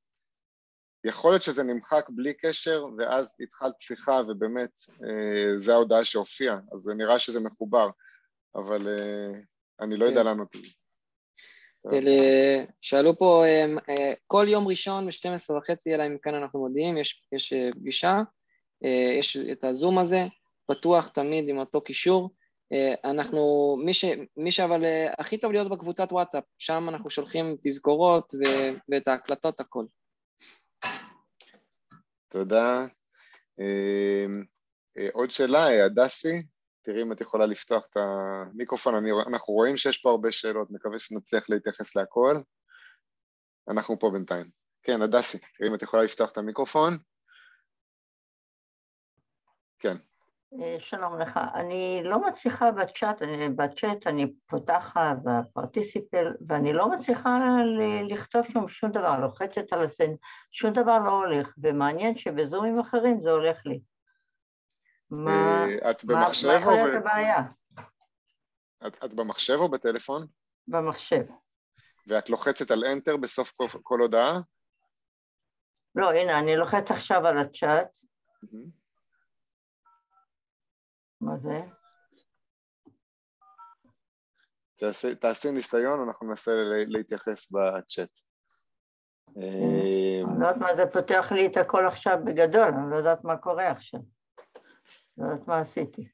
יכול להיות שזה נמחק בלי קשר, ואז התחלת שיחה ובאמת זו ההודעה שהופיעה, אז זה נראה שזה מחובר, אבל אני לא יודע כן. לענות על זה. שאלו פה, אה, כל יום ראשון ב-12 וחצי, אלא אם כן אנחנו מודיעים, יש, יש אה, פגישה, אה, יש את הזום הזה, פתוח תמיד עם אותו קישור. אנחנו, מי, ש, מי שאבל הכי טוב להיות בקבוצת וואטסאפ, שם אנחנו שולחים תזכורות ו, ואת ההקלטות, הכל. תודה. עוד שאלה, הדסי? תראי אם את יכולה לפתוח את המיקרופון, אני, אנחנו רואים שיש פה הרבה שאלות, מקווה שנצליח להתייחס להכל. אנחנו פה בינתיים. כן, הדסי, תראי אם את יכולה לפתוח את המיקרופון. כן. אה, שלום לך, אני לא מצליחה בצ'אט, אני, בצ'אט אני פותחת בפרטיסיפל ואני לא מצליחה לכתוב שם שום דבר, לוחצת על הסן, שום דבר לא הולך, ומעניין שבזומים אחרים זה הולך לי. מה, אה, את במחשב מה, מה יכול להיות הבעיה? את, את במחשב או בטלפון? במחשב. ואת לוחצת על Enter בסוף כל, כל הודעה? לא, הנה, אני לוחץ עכשיו על הצ'אט. Mm-hmm. מה זה? תעשי, תעשי ניסיון, אנחנו ננסה להתייחס בצ'אט. אני לא יודעת מה זה פותח לי את הכל עכשיו בגדול, אני לא יודעת מה קורה עכשיו. לא יודעת מה עשיתי.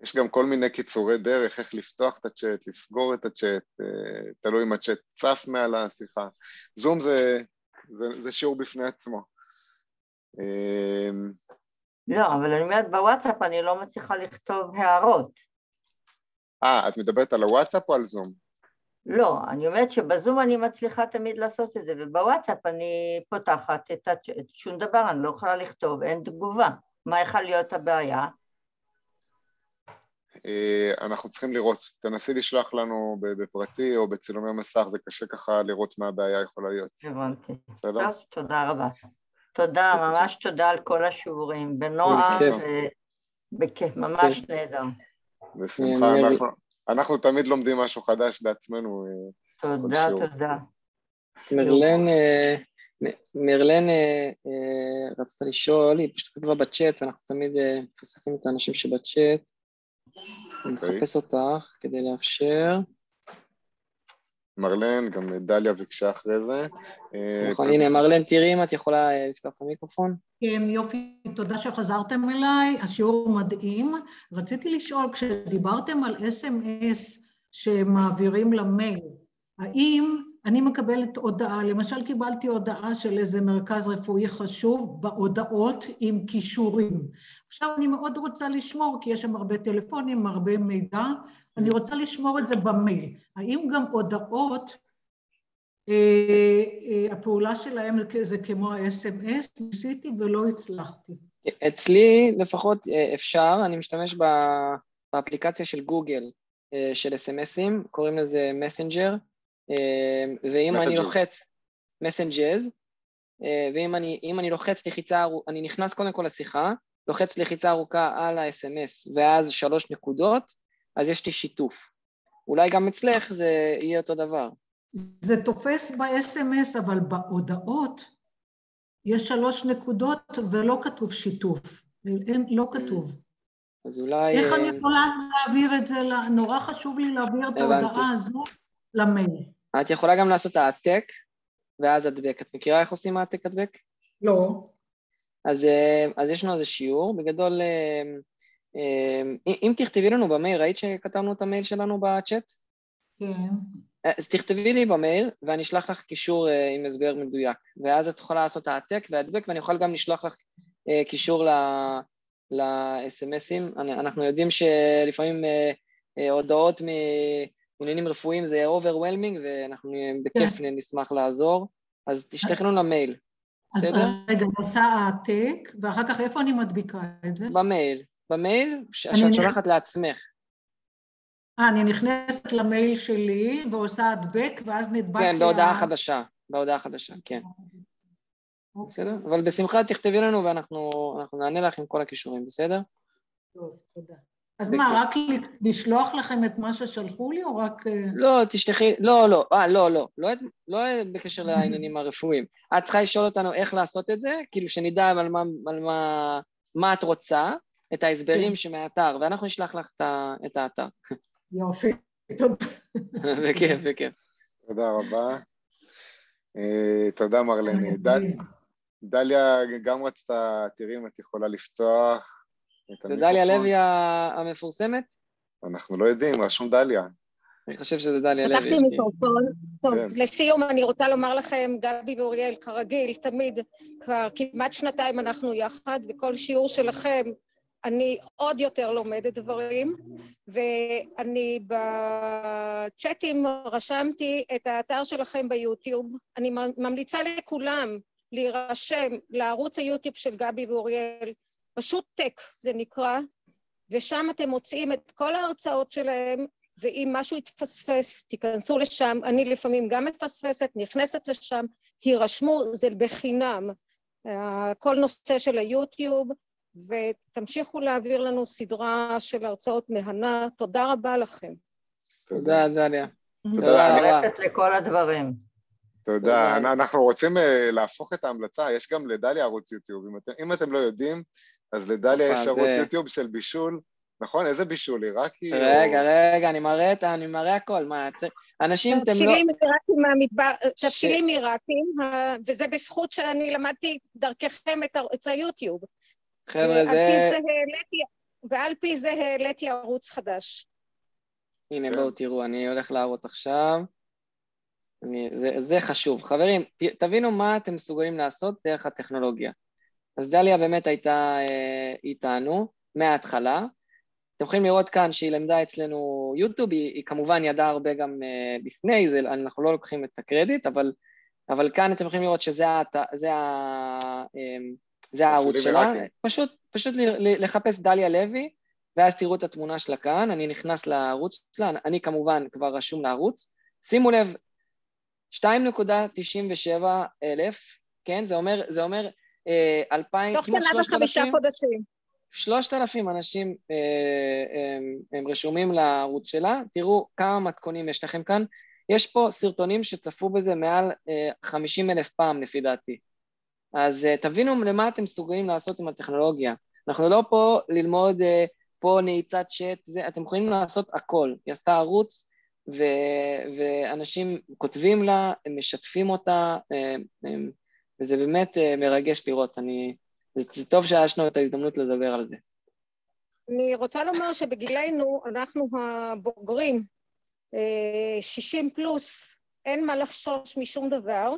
יש גם כל מיני קיצורי דרך, איך לפתוח את הצ'אט, לסגור את הצ'אט, אה, תלוי אם הצ'אט צף מעל השיחה. זום זה, זה, זה שיעור בפני עצמו. אה, לא, אבל אני אומרת בוואטסאפ אני לא מצליחה לכתוב הערות. אה, את מדברת על הוואטסאפ או על זום? לא, אני אומרת שבזום אני מצליחה תמיד לעשות את זה, ובוואטסאפ אני פותחת את הצ'אט, שום דבר, אני לא יכולה לכתוב, אין תגובה. מה יכול להיות הבעיה? אה, אנחנו צריכים לראות, תנסי לשלוח לנו בפרטי או בצילומי מסך, זה קשה ככה לראות מה הבעיה יכולה להיות. הבנתי. בסדר? טוב, תודה רבה. תודה, ממש תודה על כל השיעורים, בנועם ובכיף, ממש נהדר. בשמחה, אנחנו תמיד לומדים משהו חדש בעצמנו. אה, תודה, תודה. מרלן אה, מרלן אה, אה, רצתה לשאול, היא פשוט כתבה בצ'אט, ואנחנו תמיד אה, מפספסים את האנשים שבצ'אט. אני אוקיי. מחפש אותך כדי לאפשר. מרלן, גם דליה ביקשה אחרי זה. נכון, הנה, מרלן, תראי אם את יכולה לפתוח את המיקרופון. כן, יופי, תודה שחזרתם אליי, השיעור מדהים. רציתי לשאול, כשדיברתם על אס.אם.אס שמעבירים למייל, האם אני מקבלת הודעה, למשל קיבלתי הודעה של איזה מרכז רפואי חשוב בהודעות עם כישורים. עכשיו אני מאוד רוצה לשמור, כי יש שם הרבה טלפונים, הרבה מידע, אני רוצה לשמור את זה במייל. האם גם הודעות, אה, אה, הפעולה שלהם זה כמו ה-SMS? ניסיתי ולא הצלחתי. אצלי לפחות אה, אפשר, אני משתמש באפליקציה של גוגל אה, של אס.אם.אסים, קוראים לזה מסנג'ר. אמ, ואם אני לוחץ מסנג'ז, אה, ואם אני, אני לוחץ לחיצה, אני נכנס קודם כל לשיחה, לוחץ לחיצה ארוכה על ה-SMS ואז שלוש נקודות, אז יש לי שיתוף. אולי גם אצלך זה יהיה אותו דבר. זה תופס ב-SMS, אבל בהודעות יש שלוש נקודות ולא כתוב שיתוף. אין, לא כתוב. אז אולי... איך אני יכולה להעביר את זה? נורא חשוב לי להעביר את ההודעה הזו למייל. את יכולה גם לעשות העתק ואז הדבק. את מכירה איך עושים העתק הדבק? לא. אז, אה, אז יש לנו איזה שיעור, בגדול, אה, אה, אם תכתבי לנו במייל, ראית שכתבנו את המייל שלנו בצ'אט? כן. אז תכתבי לי במייל ואני אשלח לך קישור עם הסבר מדויק, ואז את יכולה לעשות העתק והדבק ואני יכול גם לשלוח לך קישור ל-SMSים. אנחנו יודעים שלפעמים הודעות עניינים רפואיים זה overwhelming ואנחנו בכיף כן. נשמח לעזור, אז תשלחנו למייל, בסדר? אז רגע, אני עושה העתק, ואחר כך איפה אני מדביקה את זה? במייל, במייל שאת שולחת לעצמך. אה, אני נכנסת למייל שלי ועושה הדבק, ואז נדבק... כן, בהודעה חדשה, בהודעה חדשה, כן. בסדר? אבל בשמחה תכתבי לנו ואנחנו אנחנו נענה לך עם כל הכישורים, בסדר? טוב, תודה. אז מה, רק ל- לשלוח לכם את מה ששלחו לי, או רק... אה, לא, תשלחי, לא, לא, אה, לא, לא, לא, את- לא בקשר לעניינים הרפואיים. את צריכה לשאול אותנו איך לעשות את זה, כאילו שנדע על מה, על מה, מה את רוצה, את ההסברים כן. שמהאתר, ואנחנו נשלח לך את את האתר. יופי, תודה. <laughs> בכיף, בכיף. תודה רבה. אה, תודה מרלני. דל- דליה גם רצתה, תראי אם את יכולה לפתוח זה דליה. לוי המפורסמת? אנחנו לא יודעים, רשום דליה. אני חושב שזה דליה לוי. פתחתי מיקרופון. טוב, כן. לסיום אני רוצה לומר לכם, גבי ואוריאל, כרגיל, תמיד, כבר כמעט שנתיים אנחנו יחד, וכל שיעור שלכם אני עוד יותר לומדת דברים, ואני בצ'אטים רשמתי את האתר שלכם ביוטיוב. אני ממליצה לכולם להירשם לערוץ היוטיוב של גבי ואוריאל, פשוט טק זה נקרא, ושם אתם מוצאים את כל ההרצאות שלהם, ואם משהו יתפספס, תיכנסו לשם. אני לפעמים גם מפספסת, נכנסת לשם, הירשמו, זה בחינם. אה, כל נושא של היוטיוב, ותמשיכו להעביר לנו סדרה של הרצאות מהנה. תודה רבה לכם. תודה, דליה. תודה. רבה. לכל הדברים. תודה. תודה. אנ- אנחנו רוצים אה, להפוך את ההמלצה, יש גם לדליה ערוץ יוטיוב. אם אתם, אם אתם לא יודעים, אז לדליה אה, יש ערוץ יוטיוב של בישול. נכון? איזה בישול? עיראקי? או- רגע, רגע, אני מראה את ה- אני מראה הכל, מה, צריך- אנשים, אתם לא... תבשילים עיראקים מהמדבר, תבשילים עיראקים, אה, וזה בזכות שאני למדתי דרככם את ערוץ היוטיוב. חבר'ה, פי זה... ועל פי זה העליתי ערוץ חדש. הנה, כן. בואו תראו, אני הולך להראות עכשיו. אני, זה, זה חשוב. חברים, ת, תבינו מה אתם מסוגלים לעשות דרך הטכנולוגיה. אז דליה באמת הייתה אה, איתנו מההתחלה. אתם יכולים לראות כאן שהיא למדה אצלנו יוטיוב, היא, היא כמובן ידעה הרבה גם אה, לפני, זה, אנחנו לא לוקחים את הקרדיט, אבל, אבל כאן אתם יכולים לראות שזה הת, זה, ה, אה, זה הערוץ שלה. פשוט, פשוט לחפש דליה לוי, ואז תראו את התמונה שלה כאן, אני נכנס לערוץ שלה, אני כמובן כבר רשום לערוץ. שימו לב, 2.97 אלף, כן? זה אומר, זה אומר אה, 2,000, תוך כמעט שנה וחמישה 3,000, חודשים. 3,000 אנשים אה, הם, הם רשומים לערוץ שלה. תראו כמה מתכונים יש לכם כאן. יש פה סרטונים שצפו בזה מעל אה, 50 אלף פעם לפי דעתי. אז אה, תבינו למה אתם מסוגלים לעשות עם הטכנולוגיה. אנחנו לא פה ללמוד אה, פה נעיצת צ'אט, זה, אתם יכולים לעשות הכל. היא עשתה ערוץ ו, ואנשים כותבים לה, הם משתפים אותה, אה, הם, וזה באמת אה, מרגש לראות. אני, זה, זה טוב שיש את ההזדמנות לדבר על זה. אני רוצה לומר שבגילנו, אנחנו הבוגרים, אה, 60 פלוס, אין מה לחשוש משום דבר,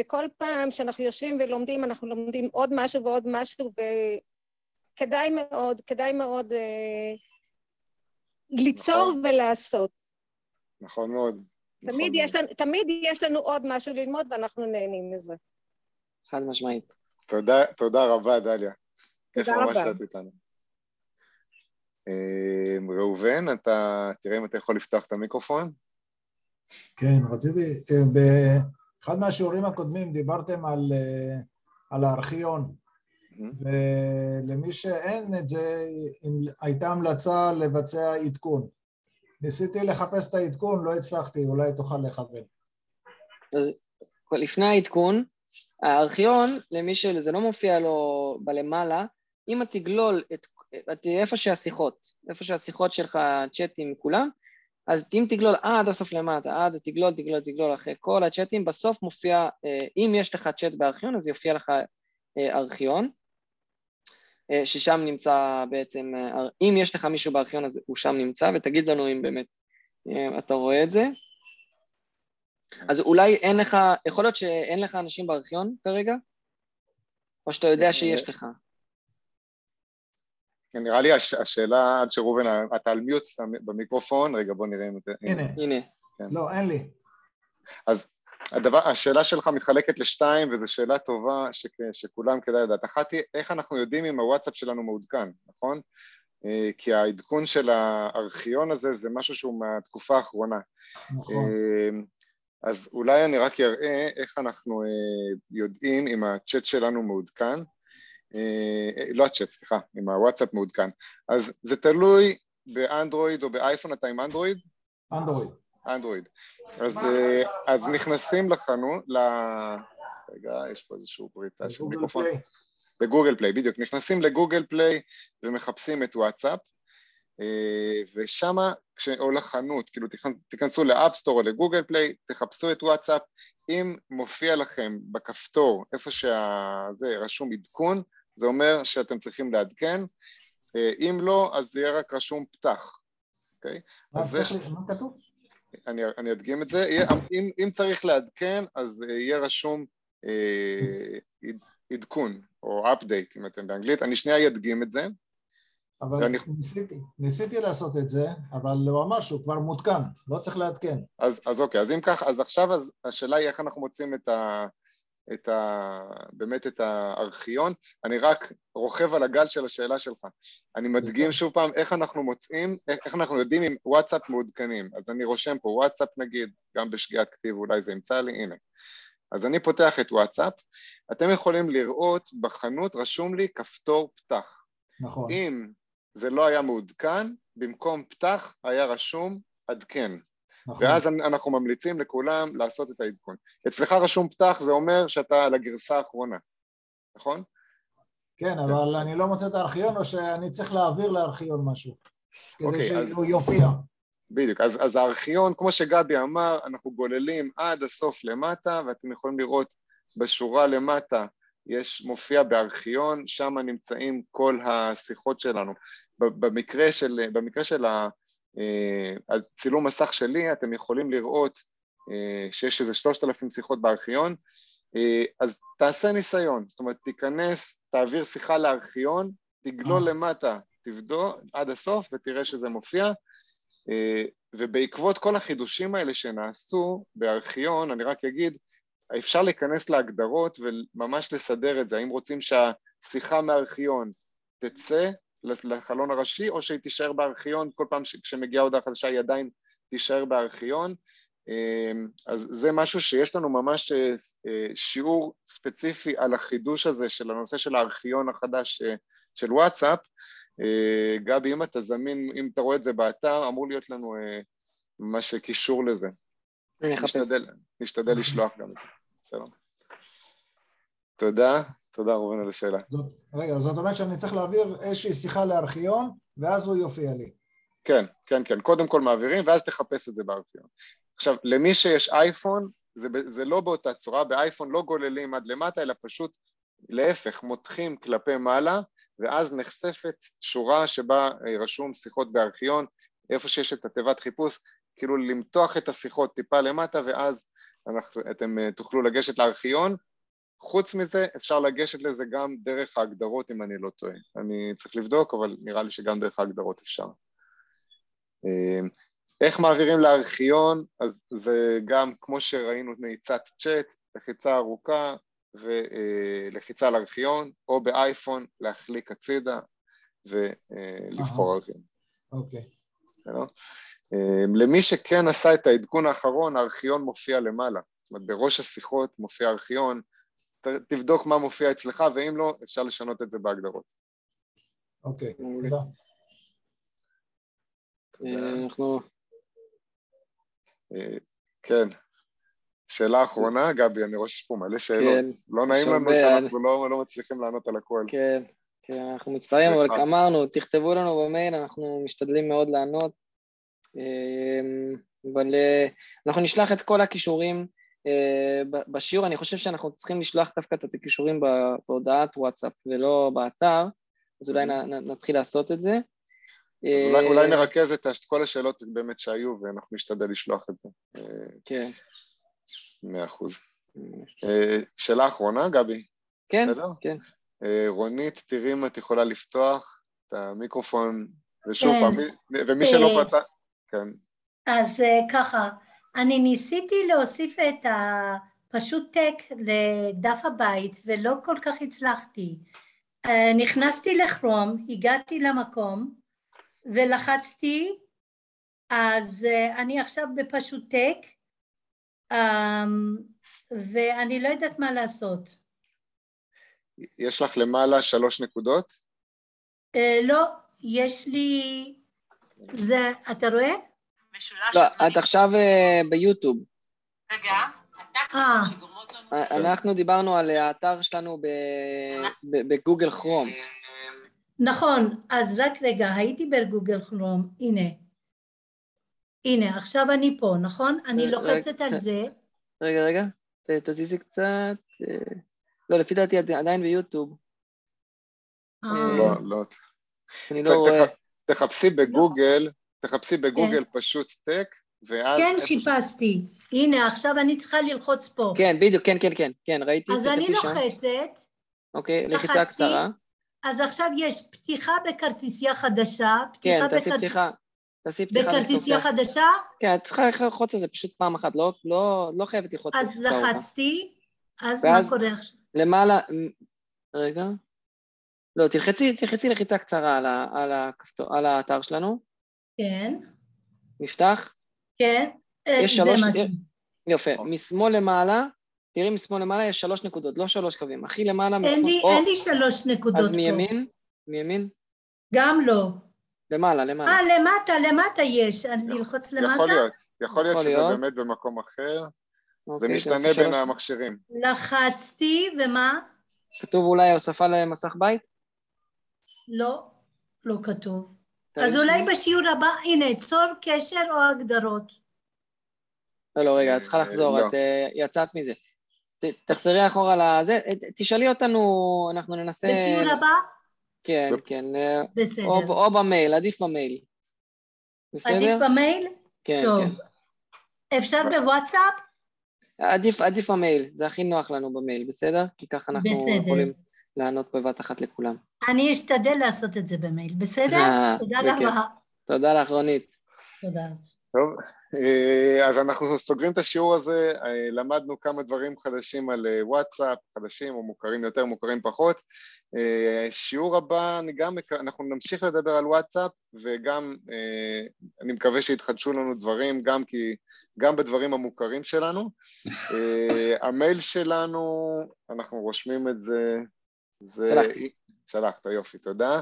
וכל פעם שאנחנו יושבים ולומדים, אנחנו לומדים עוד משהו ועוד משהו, וכדאי מאוד, כדאי מאוד אה, ליצור נכון. ולעשות. נכון מאוד. תמיד נכון יש, לנו, תמיד יש לנו עוד משהו ללמוד ואנחנו נהנים מזה. חד משמעית. תודה, תודה רבה, דליה. תודה ממש רבה. שאת איתנו. אה, ראובן, אתה תראה אם אתה יכול לפתוח את המיקרופון. כן, רציתי, אה, באחד מהשיעורים הקודמים דיברתם על, אה, על הארכיון, ולמי שאין את זה, הייתה המלצה לבצע עדכון. ניסיתי לחפש את העדכון, לא הצלחתי, אולי תוכל לכוון. אז לפני העדכון, הארכיון, למי שזה לא מופיע לו בלמעלה, אם את תגלול את, את איפה שהשיחות, איפה שהשיחות שלך, צ'אטים, כולם, אז אם תגלול עד הסוף למטה, עד תגלול, תגלול, תגלול אחרי כל הצ'אטים, בסוף מופיע, אה, אם יש לך צ'אט בארכיון, אז יופיע לך אה, ארכיון, אה, ששם נמצא בעצם, אם יש לך מישהו בארכיון, אז הוא שם נמצא, ותגיד לנו אם באמת אתה רואה את זה. אז אולי אין לך, יכול להיות שאין לך אנשים בארכיון כרגע? או שאתה יודע שיש לך? כן, נראה לי הש, השאלה עד שראובן, אתה על מיוט במיקרופון, רגע בוא נראה אם אתה... הנה. הנה. כן. לא, אין לי. אז הדבר, השאלה שלך מתחלקת לשתיים, וזו שאלה טובה ש, שכולם כדאי לדעת. אחת היא, איך אנחנו יודעים אם הוואטסאפ שלנו מעודכן, נכון? אה, כי העדכון של הארכיון הזה זה משהו שהוא מהתקופה האחרונה. נכון. אה, אז אולי אני רק אראה איך אנחנו יודעים אם הצ'אט שלנו מעודכן. לא הצ'אט, סליחה, אם הוואטסאפ מעודכן. אז זה תלוי באנדרואיד או באייפון, אתה עם אנדרואיד? אנדרואיד. אנדרואיד. אז, אז נכנסים לחנות, ל... רגע, יש פה איזושהי פריצה של מיקרופון. ב Google Play, בדיוק. נכנסים ל Google Play ומחפשים את וואטסאפ, ושמה, או לחנות, כאילו תיכנסו ל App Store או ל Google Play, תחפשו את וואטסאפ, אם מופיע לכם בכפתור איפה שזה רשום עדכון, זה אומר שאתם צריכים לעדכן, אם לא, אז זה יהיה רק רשום פתח, אוקיי? מה מה כתוב? אני, אני אדגים את זה, אם, אם צריך לעדכן אז יהיה רשום אה, עדכון או update אם אתם באנגלית, אני שנייה אדגים את זה. אבל ואני... ניסיתי, ניסיתי לעשות את זה, אבל הוא אמר שהוא כבר מותקן, לא צריך לעדכן. אז, אז אוקיי, אז אם כך, אז עכשיו אז השאלה היא איך אנחנו מוצאים את ה... את ה... באמת את הארכיון, אני רק רוכב על הגל של השאלה שלך. אני מדגים שוב פעם איך אנחנו מוצאים, איך אנחנו יודעים אם וואטסאפ מעודכנים. אז אני רושם פה וואטסאפ נגיד, גם בשגיאת כתיב אולי זה ימצא לי, הנה. אז אני פותח את וואטסאפ, אתם יכולים לראות בחנות רשום לי כפתור פתח. נכון. אם זה לא היה מעודכן, במקום פתח היה רשום עדכן. נכון. ואז אנחנו ממליצים לכולם לעשות את העדכון. אצלך רשום פתח, זה אומר שאתה על הגרסה האחרונה, נכון? כן, אבל אני לא מוצא את הארכיון, או שאני צריך להעביר לארכיון משהו, כדי אוקיי, שהוא אז... יופיע. בדיוק, אז, אז הארכיון, כמו שגבי אמר, אנחנו גוללים עד הסוף למטה, ואתם יכולים לראות בשורה למטה, יש, מופיע בארכיון, שם נמצאים כל השיחות שלנו. במקרה של, במקרה של הצילום אה, מסך שלי, אתם יכולים לראות אה, שיש איזה שלושת אלפים שיחות בארכיון, אה, אז תעשה ניסיון, זאת אומרת, תיכנס, תעביר שיחה לארכיון, תגלול למטה, תבדוק עד הסוף ותראה שזה מופיע, ובעקבות כל החידושים האלה שנעשו בארכיון, אני רק אגיד, אפשר להיכנס להגדרות וממש לסדר את זה, האם רוצים שהשיחה מארכיון תצא לחלון הראשי, או שהיא תישאר בארכיון, כל פעם כשמגיעה הודעה חדשה היא עדיין תישאר בארכיון. אז זה משהו שיש לנו ממש אה, שיעור ספציפי על החידוש הזה של הנושא של הארכיון החדש אה, של וואטסאפ. אה, גבי, אם אתה זמין, אם אתה רואה את זה באתר, אמור להיות לנו ממש קישור לזה. נשתדל, נשתדל לשלוח גם את זה, בסדר. תודה. תודה ראובן על השאלה. זאת, רגע, זאת אומרת שאני צריך להעביר איזושהי שיחה לארכיון, ואז הוא יופיע לי. כן, כן, כן. קודם כל מעבירים, ואז תחפש את זה בארכיון. עכשיו, למי שיש אייפון, זה, זה לא באותה צורה, באייפון לא גוללים עד למטה, אלא פשוט להפך, מותחים כלפי מעלה, ואז נחשפת שורה שבה אה, רשום שיחות בארכיון, איפה שיש את התיבת חיפוש, כאילו למתוח את השיחות טיפה למטה, ואז אנחנו, אתם אה, תוכלו לגשת לארכיון, חוץ מזה, אפשר לגשת לזה גם דרך ההגדרות, אם אני לא טועה. אני צריך לבדוק, אבל נראה לי שגם דרך ההגדרות אפשר. אמ, איך מעבירים לארכיון? אז זה גם, כמו שראינו, נעיצת צ'אט, לחיצה ארוכה ולחיצה על ארכיון, או באייפון להחליק הצידה ולבחור ארכיון. אוקיי. אמ, למי שכן עשה את העדכון האחרון, הארכיון מופיע למעלה. זאת אומרת, בראש השיחות מופיע ארכיון, תבדוק מה מופיע אצלך, ואם לא, אפשר לשנות את זה בהגדרות. אוקיי, תודה. אנחנו... אה, כן. שאלה אחרונה, גבי, אני רואה שיש פה מלא שאלות. כן. לא נעים לנו שאנחנו לא, לא מצליחים לענות על הכל. כן, כן, אנחנו מצטערים, אבל אמרנו, תכתבו לנו במייל, אנחנו משתדלים מאוד לענות. אה, אבל אה, אנחנו נשלח את כל הכישורים אה, בשיעור אני חושב שאנחנו צריכים לשלוח דווקא את הכישורים בהודעת וואטסאפ ולא באתר, אז אולי mm-hmm. נתחיל לעשות את זה. אז אולי, אולי אה, נרכז את כל השאלות באמת שהיו ואנחנו נשתדל לשלוח את זה. כן. מאה אחוז. שאלה אחרונה, גבי. כן, בסדר? כן. רונית, תראי אם את יכולה לפתוח את המיקרופון, ושוב כן. פעם, ומי שלא פתח, כן. אז ככה, אני ניסיתי להוסיף את הפשוט טק לדף הבית ולא כל כך הצלחתי. אה, נכנסתי לכרום, הגעתי למקום ולחצתי, אז אה, אני עכשיו בפשוט טק אמ, ואני לא יודעת מה לעשות. יש לך למעלה שלוש נקודות? אה, לא, יש לי... זה, אתה רואה? משולש לא, את עכשיו אה, ביוטיוב. רגע, אה. אנחנו דיברנו על האתר שלנו בגוגל כרום. נכון, אז רק רגע, הייתי בגוגל כרום, הנה. הנה, עכשיו אני פה, נכון? אני לוחצת על זה. רגע, רגע, תזיזי קצת. לא, לפי דעתי את עדיין ביוטיוב. לא, לא. אני לא רואה. תחפשי בגוגל, תחפשי בגוגל כן. פשוט טק, ואז... כן, חיפשתי. הנה, עכשיו אני צריכה ללחוץ פה. כן, בדיוק, כן, כן, כן, כן, ראיתי. אז אני לוחצת. אוקיי, לחיצה קצרה. אז עכשיו יש פתיחה בכרטיסייה חדשה. כן, תעשי פתיחה. תעשי פתיחה. בכרטיסייה חדשה? כן, את צריכה ללחוץ על זה פשוט פעם אחת, לא, לא, לא חייבת ללחוץ. אז לחצתי, אז מה קורה עכשיו? למעלה, רגע. לא, תלחצי, תלחצי לחיצה קצרה על, ה, על, הכפתור, על האתר שלנו. כן. נפתח? כן. יש שלוש... משהו. יפה. משמאל למעלה, תראי משמאל למעלה יש שלוש נקודות, לא שלוש קווים. הכי למעלה... אין לי, או... אין לי שלוש נקודות אז פה. אז מימין? מימין? גם לא. למעלה, למעלה. אה, למטה, למטה יש. אני אלחוץ למטה? יכול להיות. יכול להיות שזה באמת במקום אחר. זה אוקיי, משתנה בין המכשירים. לחצתי, ומה? כתוב אולי הוספה למסך בית? לא, לא כתוב. אז אולי בשיעור הבא, הנה, צור קשר או הגדרות. לא, לא, רגע, את צריכה לחזור, לא. את אה, יצאת מזה. תחזרי אחורה לזה, אה, תשאלי אותנו, אנחנו ננסה... בשיעור הבא? כן, כן. אה, בסדר. או במייל, עדיף במייל. בסדר? עדיף במייל? כן, טוב. כן. אפשר בוואטסאפ? עדיף, עדיף במייל, זה הכי נוח לנו במייל, בסדר? כי ככה אנחנו בסדר. יכולים לענות בבת אחת לכולם. אני אשתדל לעשות את זה במייל, בסדר? תודה רבה. תודה לך, רונית. תודה. טוב, אה, אז אנחנו סוגרים את השיעור הזה, אה, למדנו כמה דברים חדשים על אה, וואטסאפ, חדשים או מוכרים יותר, מוכרים פחות. שיעור הבא, אני גם, אנחנו נמשיך לדבר על וואטסאפ וגם אני מקווה שיתחדשו לנו דברים, גם כי, גם בדברים המוכרים שלנו. המייל שלנו, אנחנו רושמים את זה, זה... שלחתי. שלחת, יופי, תודה.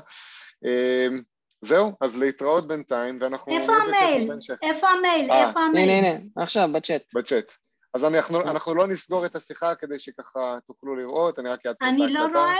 זהו, אז להתראות בינתיים, ואנחנו... איפה המייל? איפה המייל? אה, איפה המייל? הנה, הנה, עכשיו, בצ'אט. בצ'אט. אז אנחנו, אנחנו לא נסגור את השיחה כדי שככה תוכלו לראות, אני רק אעצור את ההקלטה. אני לא רואה